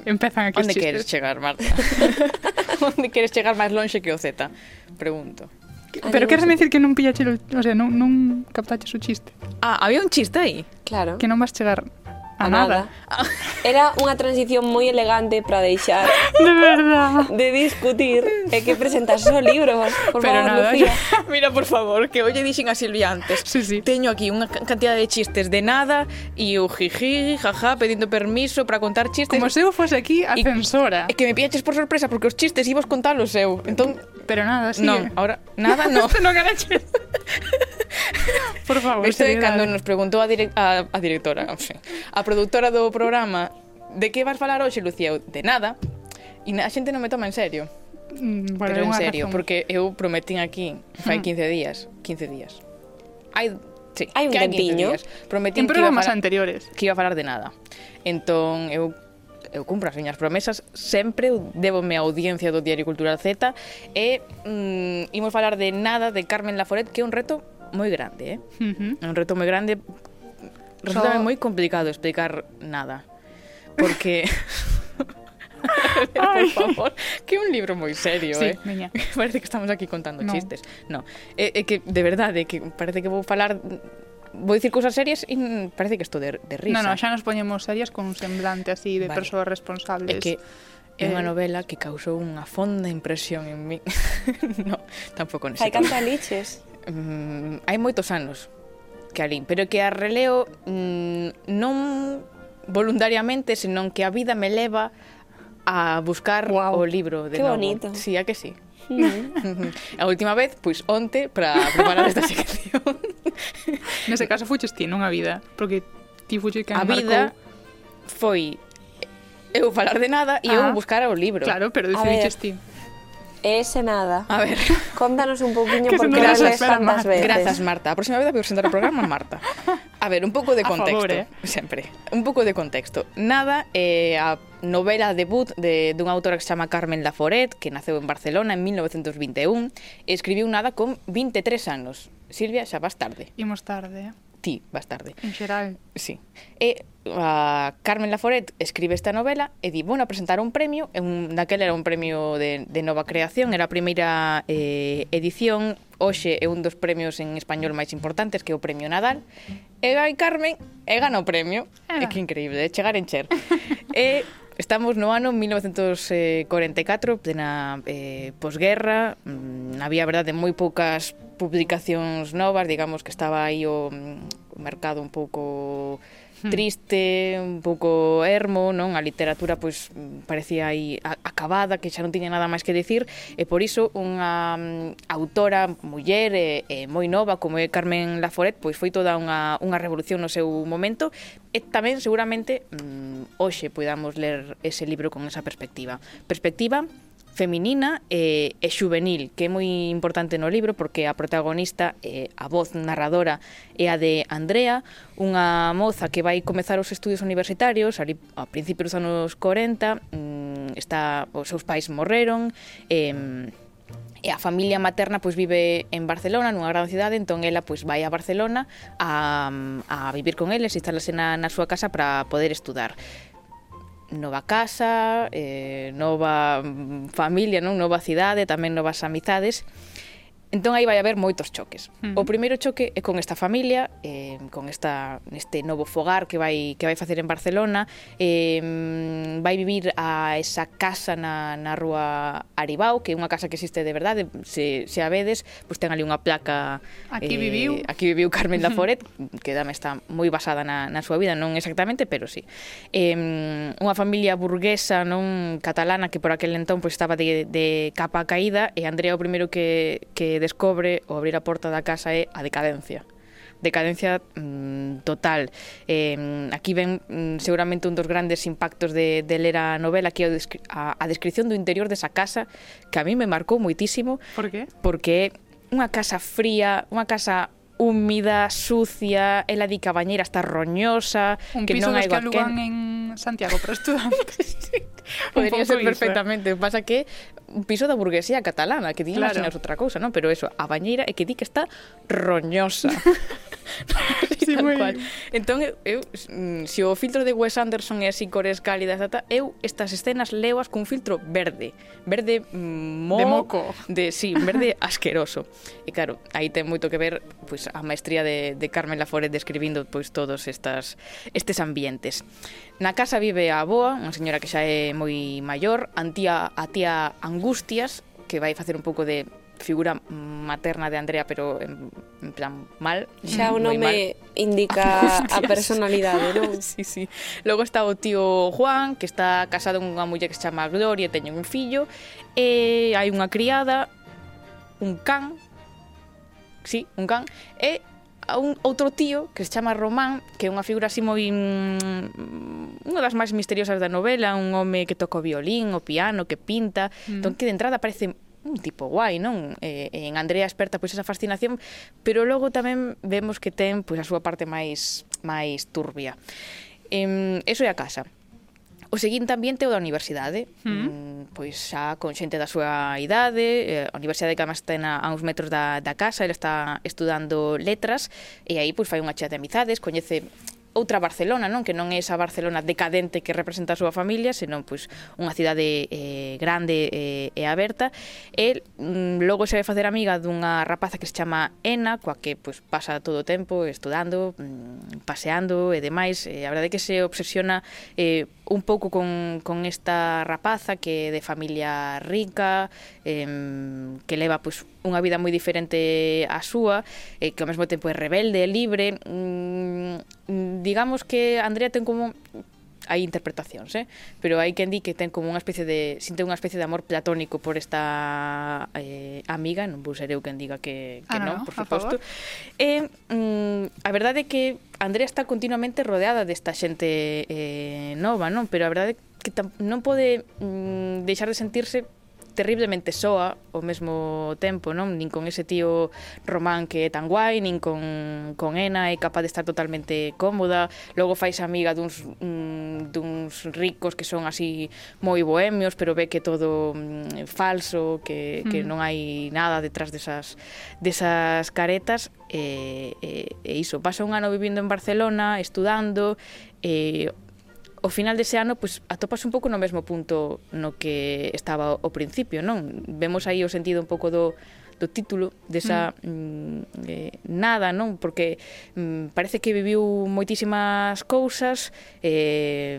Empezan aquí Onde queres chegar, Marta? <laughs> Onde queres chegar máis lonxe que o Z? Pregunto. Pero queres decir que non pillache, o sea, non, non captaches o chiste. Ah, había un chiste aí. Claro. Que non vas chegar a, a nada. nada. Era unha transición moi elegante para deixar <laughs> de verdad de discutir e que presentas o libro, por Pero favor, nada, Lucía. Yo, <laughs> mira, por favor, que hoxe dixen a Silvia antes. Sí, sí. Teño aquí unha cantidad de chistes de nada e o jiji, jaja, pedindo permiso para contar chistes. Como se eu fose aquí a censora. E que me pillaches por sorpresa porque os chistes ibas contalos eu. Entón, Pero nada, sí. Non, ahora nada no. <laughs> Este non ganaches. <laughs> Por favor, Isto é cando nos preguntou a, direc a, a directora, fin. a produtora do programa, de que vas falar hoxe, Lucía? De nada. E a xente non me toma en serio. Mm, bueno, Pero en serio, razón. porque eu prometín aquí fai mm. 15 días, 15 días. Hai Sí, hai un tempiño. Prometín en programas falar, anteriores. Que iba a falar de nada. Entón, eu eu cumpro as miñas promesas, sempre débome a audiencia do Diario Cultural Z e mm, imos falar de nada de Carmen Laforet, que é un reto moi grande, eh? Uh -huh. Un reto moi grande. Resulta so... moi complicado explicar nada. Porque <laughs> <laughs> Por favor, que é un libro moi serio, sí, eh? Meña. <laughs> Parece que estamos aquí contando no. chistes. No, é, é que de verdade que parece que vou falar vou dicir cousas serias e parece que estou de, de risa. Non, non, xa nos poñemos serias con un semblante así de vale. persoas responsables. É que é eh... unha novela que causou unha fonda impresión en mí. <laughs> no, tampouco nese. Hai canta liches. Mm, hai moitos anos que alín, pero que a releo mm, non voluntariamente, senón que a vida me leva a buscar wow. o libro de que novo. bonito. Sí, a que sí. <laughs> a última vez, pois onte para preparar esta <laughs> sección. Nese caso fuches ti, non a vida, porque ti fuches que a marcou... vida foi eu falar de nada e ah, eu buscar o libro. Claro, pero decidiches ti. Ese nada. A ver. Contanos un poquinho por que non tantas veces. Gracias, Marta. A próxima vez a presentar o programa, Marta. <laughs> A ver, un pouco de contexto, favor, eh? sempre. Un pouco de contexto. Nada é eh, a novela debut de, dunha autora que se chama Carmen Laforet, que naceu en Barcelona en 1921, e escribiu Nada con 23 anos. Silvia, xa vas tarde. Imos tarde. Eh. Ti, vas tarde. En xeral. Sí. E a Carmen Laforet escribe esta novela e di, bueno, a presentar un premio, un, daquela era un premio de, de nova creación, era a primeira eh, edición hoxe é un dos premios en español máis importantes que é o Premio Nadal. E vai Carmen e gana o premio. Ah. É que increíble, é chegar en Cher. <laughs> e Estamos no ano 1944, plena eh, posguerra, mm, había, verdade, moi poucas publicacións novas, digamos que estaba aí o, mm, o mercado un pouco triste, un pouco ermo, non? A literatura pois parecía aí acabada, que xa non tiña nada máis que decir, e por iso unha mm, autora muller e, e moi nova como é Carmen Laforet, pois foi toda unha unha revolución no seu momento e tamén seguramente mm, hoxe podamos ler ese libro con esa perspectiva. Perspectiva feminina e, e xuvenil, que é moi importante no libro porque a protagonista, e a voz narradora é a de Andrea, unha moza que vai comezar os estudios universitarios ali, a principios dos anos 40, mm, está, os seus pais morreron, e, e a familia materna pois vive en Barcelona, nunha gran cidade, entón ela pois vai a Barcelona a, a vivir con eles, instalase na, na súa casa para poder estudar nova casa, eh, nova mm, familia, non nova cidade, tamén novas amizades, Entón aí vai haber moitos choques. Uh -huh. O primeiro choque é con esta familia, eh, con esta neste novo fogar que vai que vai facer en Barcelona, eh, vai vivir a esa casa na, na rúa Aribau, que é unha casa que existe de verdade, se, se a vedes, pois ten ali unha placa Aquí eh, viviu. Aquí viviu Carmen <laughs> Laforet, que dame está moi basada na, na súa vida, non exactamente, pero sí. Eh, unha familia burguesa, non catalana, que por aquel entón pois, estaba de, de capa caída, e Andrea o primeiro que, que descobre ao abrir a porta da casa é a decadencia decadencia mm, total. Eh, aquí ven mm, seguramente un dos grandes impactos de, de ler a novela, que é a, a descripción do interior desa casa, que a mí me marcou moitísimo. Por qué? Porque é unha casa fría, unha casa húmida, sucia, ela di que a bañeira está roñosa, un que non hai que alugan en Santiago para estudantes. <laughs> sí. Podería ser ¿eh? perfectamente, iso, eh? pasa que un piso da burguesía catalana, que di claro. outra cousa, non? Pero eso, a bañeira é que di que está roñosa. <laughs> sí, <laughs> moi... Entón, eu, mm, se o filtro de Wes Anderson é así cores cálidas, data, eu estas escenas leoas cun filtro verde. Verde mm, mo... De moco. De, sí, verde <laughs> asqueroso. E claro, aí ten moito que ver pois, a maestría de, de Carmen Laforet describindo pois, todos estas, estes ambientes. Na casa vive a aboa, unha señora que xa é moi maior, antía, a tía Angustias, que vai facer un pouco de figura materna de Andrea, pero en, en plan mal. Xa o nome indica <laughs> a personalidade, non? <laughs> sí, sí. Logo está o tío Juan, que está casado con unha muller que se chama Gloria, teñen un fillo, eh, e hai unha criada, un can, sí, un can, e a un outro tío que se chama Román, que é unha figura así moi mm, unha das máis misteriosas da novela, un home que toca o violín, o piano, que pinta, mm. entón que de entrada parece un tipo guai, non? Eh, en Andrea experta pois esa fascinación, pero logo tamén vemos que ten pois a súa parte máis máis turbia. Eh, eso é a casa. O seguinte ambiente é o da universidade, hmm. mm. pois xa con xente da súa idade, a universidade que además ten a, a uns metros da, da casa, ele está estudando letras, e aí pois fai unha chea de amizades, coñece outra Barcelona, non? Que non é esa Barcelona decadente que representa a súa familia, senón pois unha cidade eh, grande eh, e aberta. E mm, logo se vai facer amiga dunha rapaza que se chama Ena, coa que pois pasa todo o tempo estudando, mm, paseando e demais. E a verdade é que se obsesiona eh, un pouco con, con esta rapaza que é de familia rica, eh, que leva pois, unha vida moi diferente á súa, eh, que ao mesmo tempo é rebelde, é libre. Mm, digamos que Andrea ten como hai interpretacións, eh? pero hai quen di que ten como unha especie de sinte unha especie de amor platónico por esta eh, amiga, non vou ser eu quen diga que, que ah, non, no, por suposto. E eh, mm, a verdade é que Andrea está continuamente rodeada desta xente eh, nova, non? Pero a verdade é que non pode mm, deixar de sentirse terriblemente soa ao mesmo tempo, non? Nin con ese tío Román que é tan guai, nin con, con Ena é capaz de estar totalmente cómoda, logo fais amiga duns, mm, duns ricos que son así moi bohemios, pero ve que todo mm, falso, que, mm. que non hai nada detrás desas, desas caretas, e, e, e iso, pasa un ano vivindo en Barcelona, estudando, e o final dese ano pois atopas un pouco no mesmo punto no que estaba ao principio, non? Vemos aí o sentido un pouco do do título desa mm. mm. eh, nada, non? Porque mm, parece que viviu moitísimas cousas eh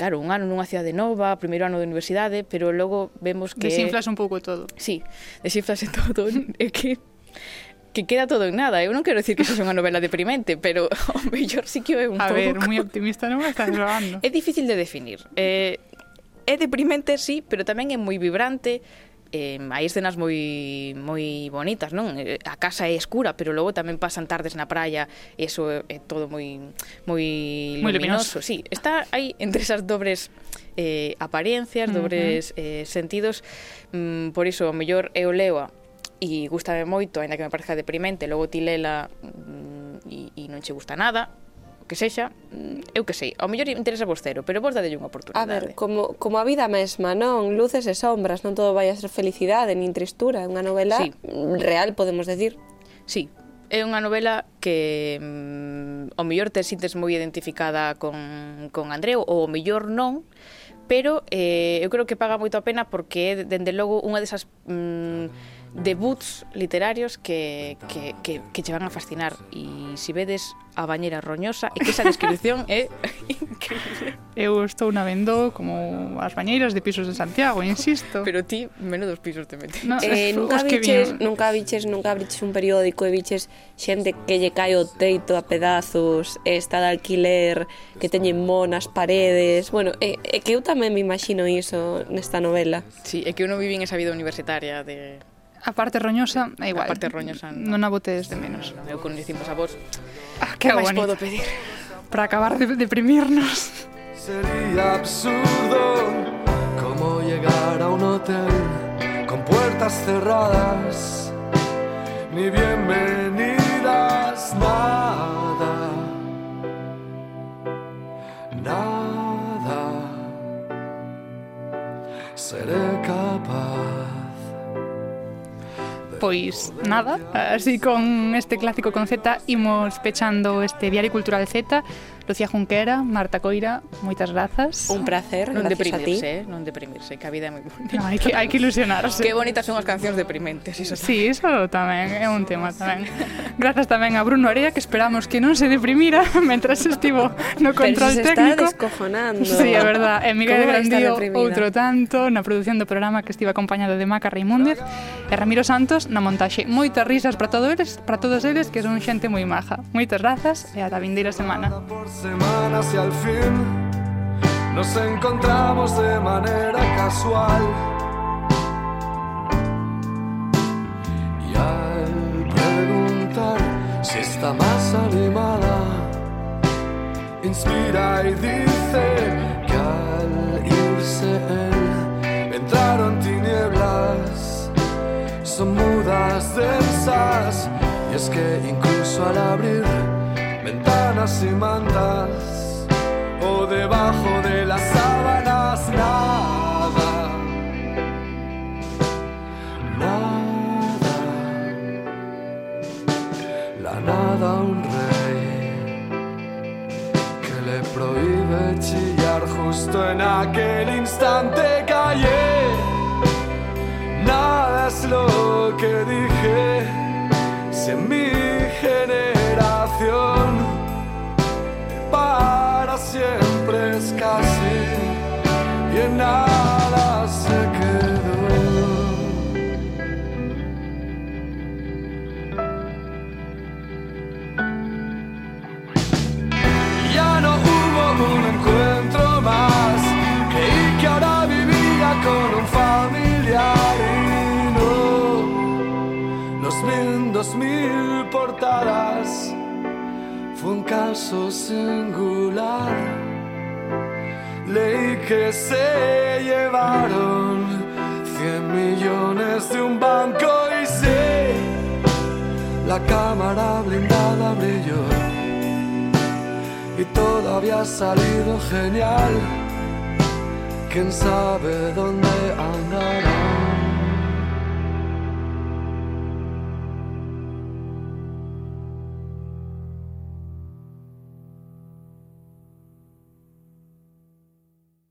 claro, un ano nunha cidade nova, primeiro ano de universidade, pero logo vemos que... Desinflas un pouco todo. Sí, desinflas <laughs> todo. é que que queda todo en nada. Eu non quero dicir que iso é unha novela deprimente, pero <laughs> o mellor sí que é un a pouco... Ver, moi optimista non me estás levando. É <laughs> difícil de definir. Eh, é deprimente, sí, pero tamén é moi vibrante, eh, hai escenas moi moi bonitas, non? A casa é escura, pero logo tamén pasan tardes na praia, e eso é, é todo moi moi luminoso. luminoso. Sí, está aí entre esas dobres eh, apariencias, dobres uh -huh. eh, sentidos, mm, por iso o mellor é o leo e gustame moito, aínda que me parezca deprimente, logo ti lela mm, e, e non che gusta nada, o que sexa, mm, eu que sei, ao mellor interesa vos cero, pero vos dadelle unha oportunidade. A ver, como, como a vida mesma, non? Luces e sombras, non todo vai a ser felicidade, nin tristura, é unha novela sí. real, podemos decir. Sí, é unha novela que mm, ao mellor te sintes moi identificada con, con Andreu, ou ao mellor non, pero eh, eu creo que paga moito a pena porque é, dende logo, unha desas... Mm, debuts literarios que, que, que, que che van a fascinar. E se si vedes a bañera roñosa e que esa descripción é <laughs> increíble. Eu estou na vendo como as bañeiras de pisos de Santiago insisto. Pero ti menos dos pisos te metes. No, eh, <laughs> nunca, biches, nunca biches nunca biches un periódico e biches xente que lle cae o teito a pedazos está de alquiler que teñen monas paredes. Bueno, é, é que eu tamén me imagino iso nesta novela. Si, sí, é que eu non vivín esa vida universitaria de A parte roñosa, é igual. A parte roñosa, non. non a botes de menos. Eu con decimos a vos, Ah, que máis podo pedir? Para acabar de deprimirnos. Sería absurdo como llegar a un hotel con puertas cerradas, ni bienvenidas, nada, nada. Seré capaz. Pois nada, así con este clásico con Z imos pechando este Diario Cultural Z. Lucía Junquera, Marta Coira, moitas grazas. Un placer, non deprimirse, eh? non deprimirse, que a vida é moi bonita. No, hai, que, hai que ilusionarse. Que bonitas son as cancións deprimentes, iso tamén. Sí, iso tamén, é un tema tamén. Grazas tamén a Bruno Area, que esperamos que non se deprimira <laughs> mentras estivo no control Pero se técnico. Está descojonando. Sí, é verdad. E Miguel Grandío, outro tanto, na produción do programa que estive acompañado de Maca Raimúndez e Ramiro Santos na montaxe. Moitas risas para todos eles, para todos eles que son xente moi maja. Moitas grazas e ata a vindeira semana. Semanas y al fin nos encontramos de manera casual. Y al preguntar si está más animada, inspira y dice que al irse él entraron tinieblas, son mudas densas. Y es que incluso al abrir ventanas y mantas o debajo de las sábanas nada, nada, la nada un rey. le prohíbe chillar justo en aquel instante callé. Nada es lo que dije, caso singular. Leí que se llevaron 100 millones de un banco y sé, la cámara blindada brilló y todo había salido genial. Quién sabe dónde anda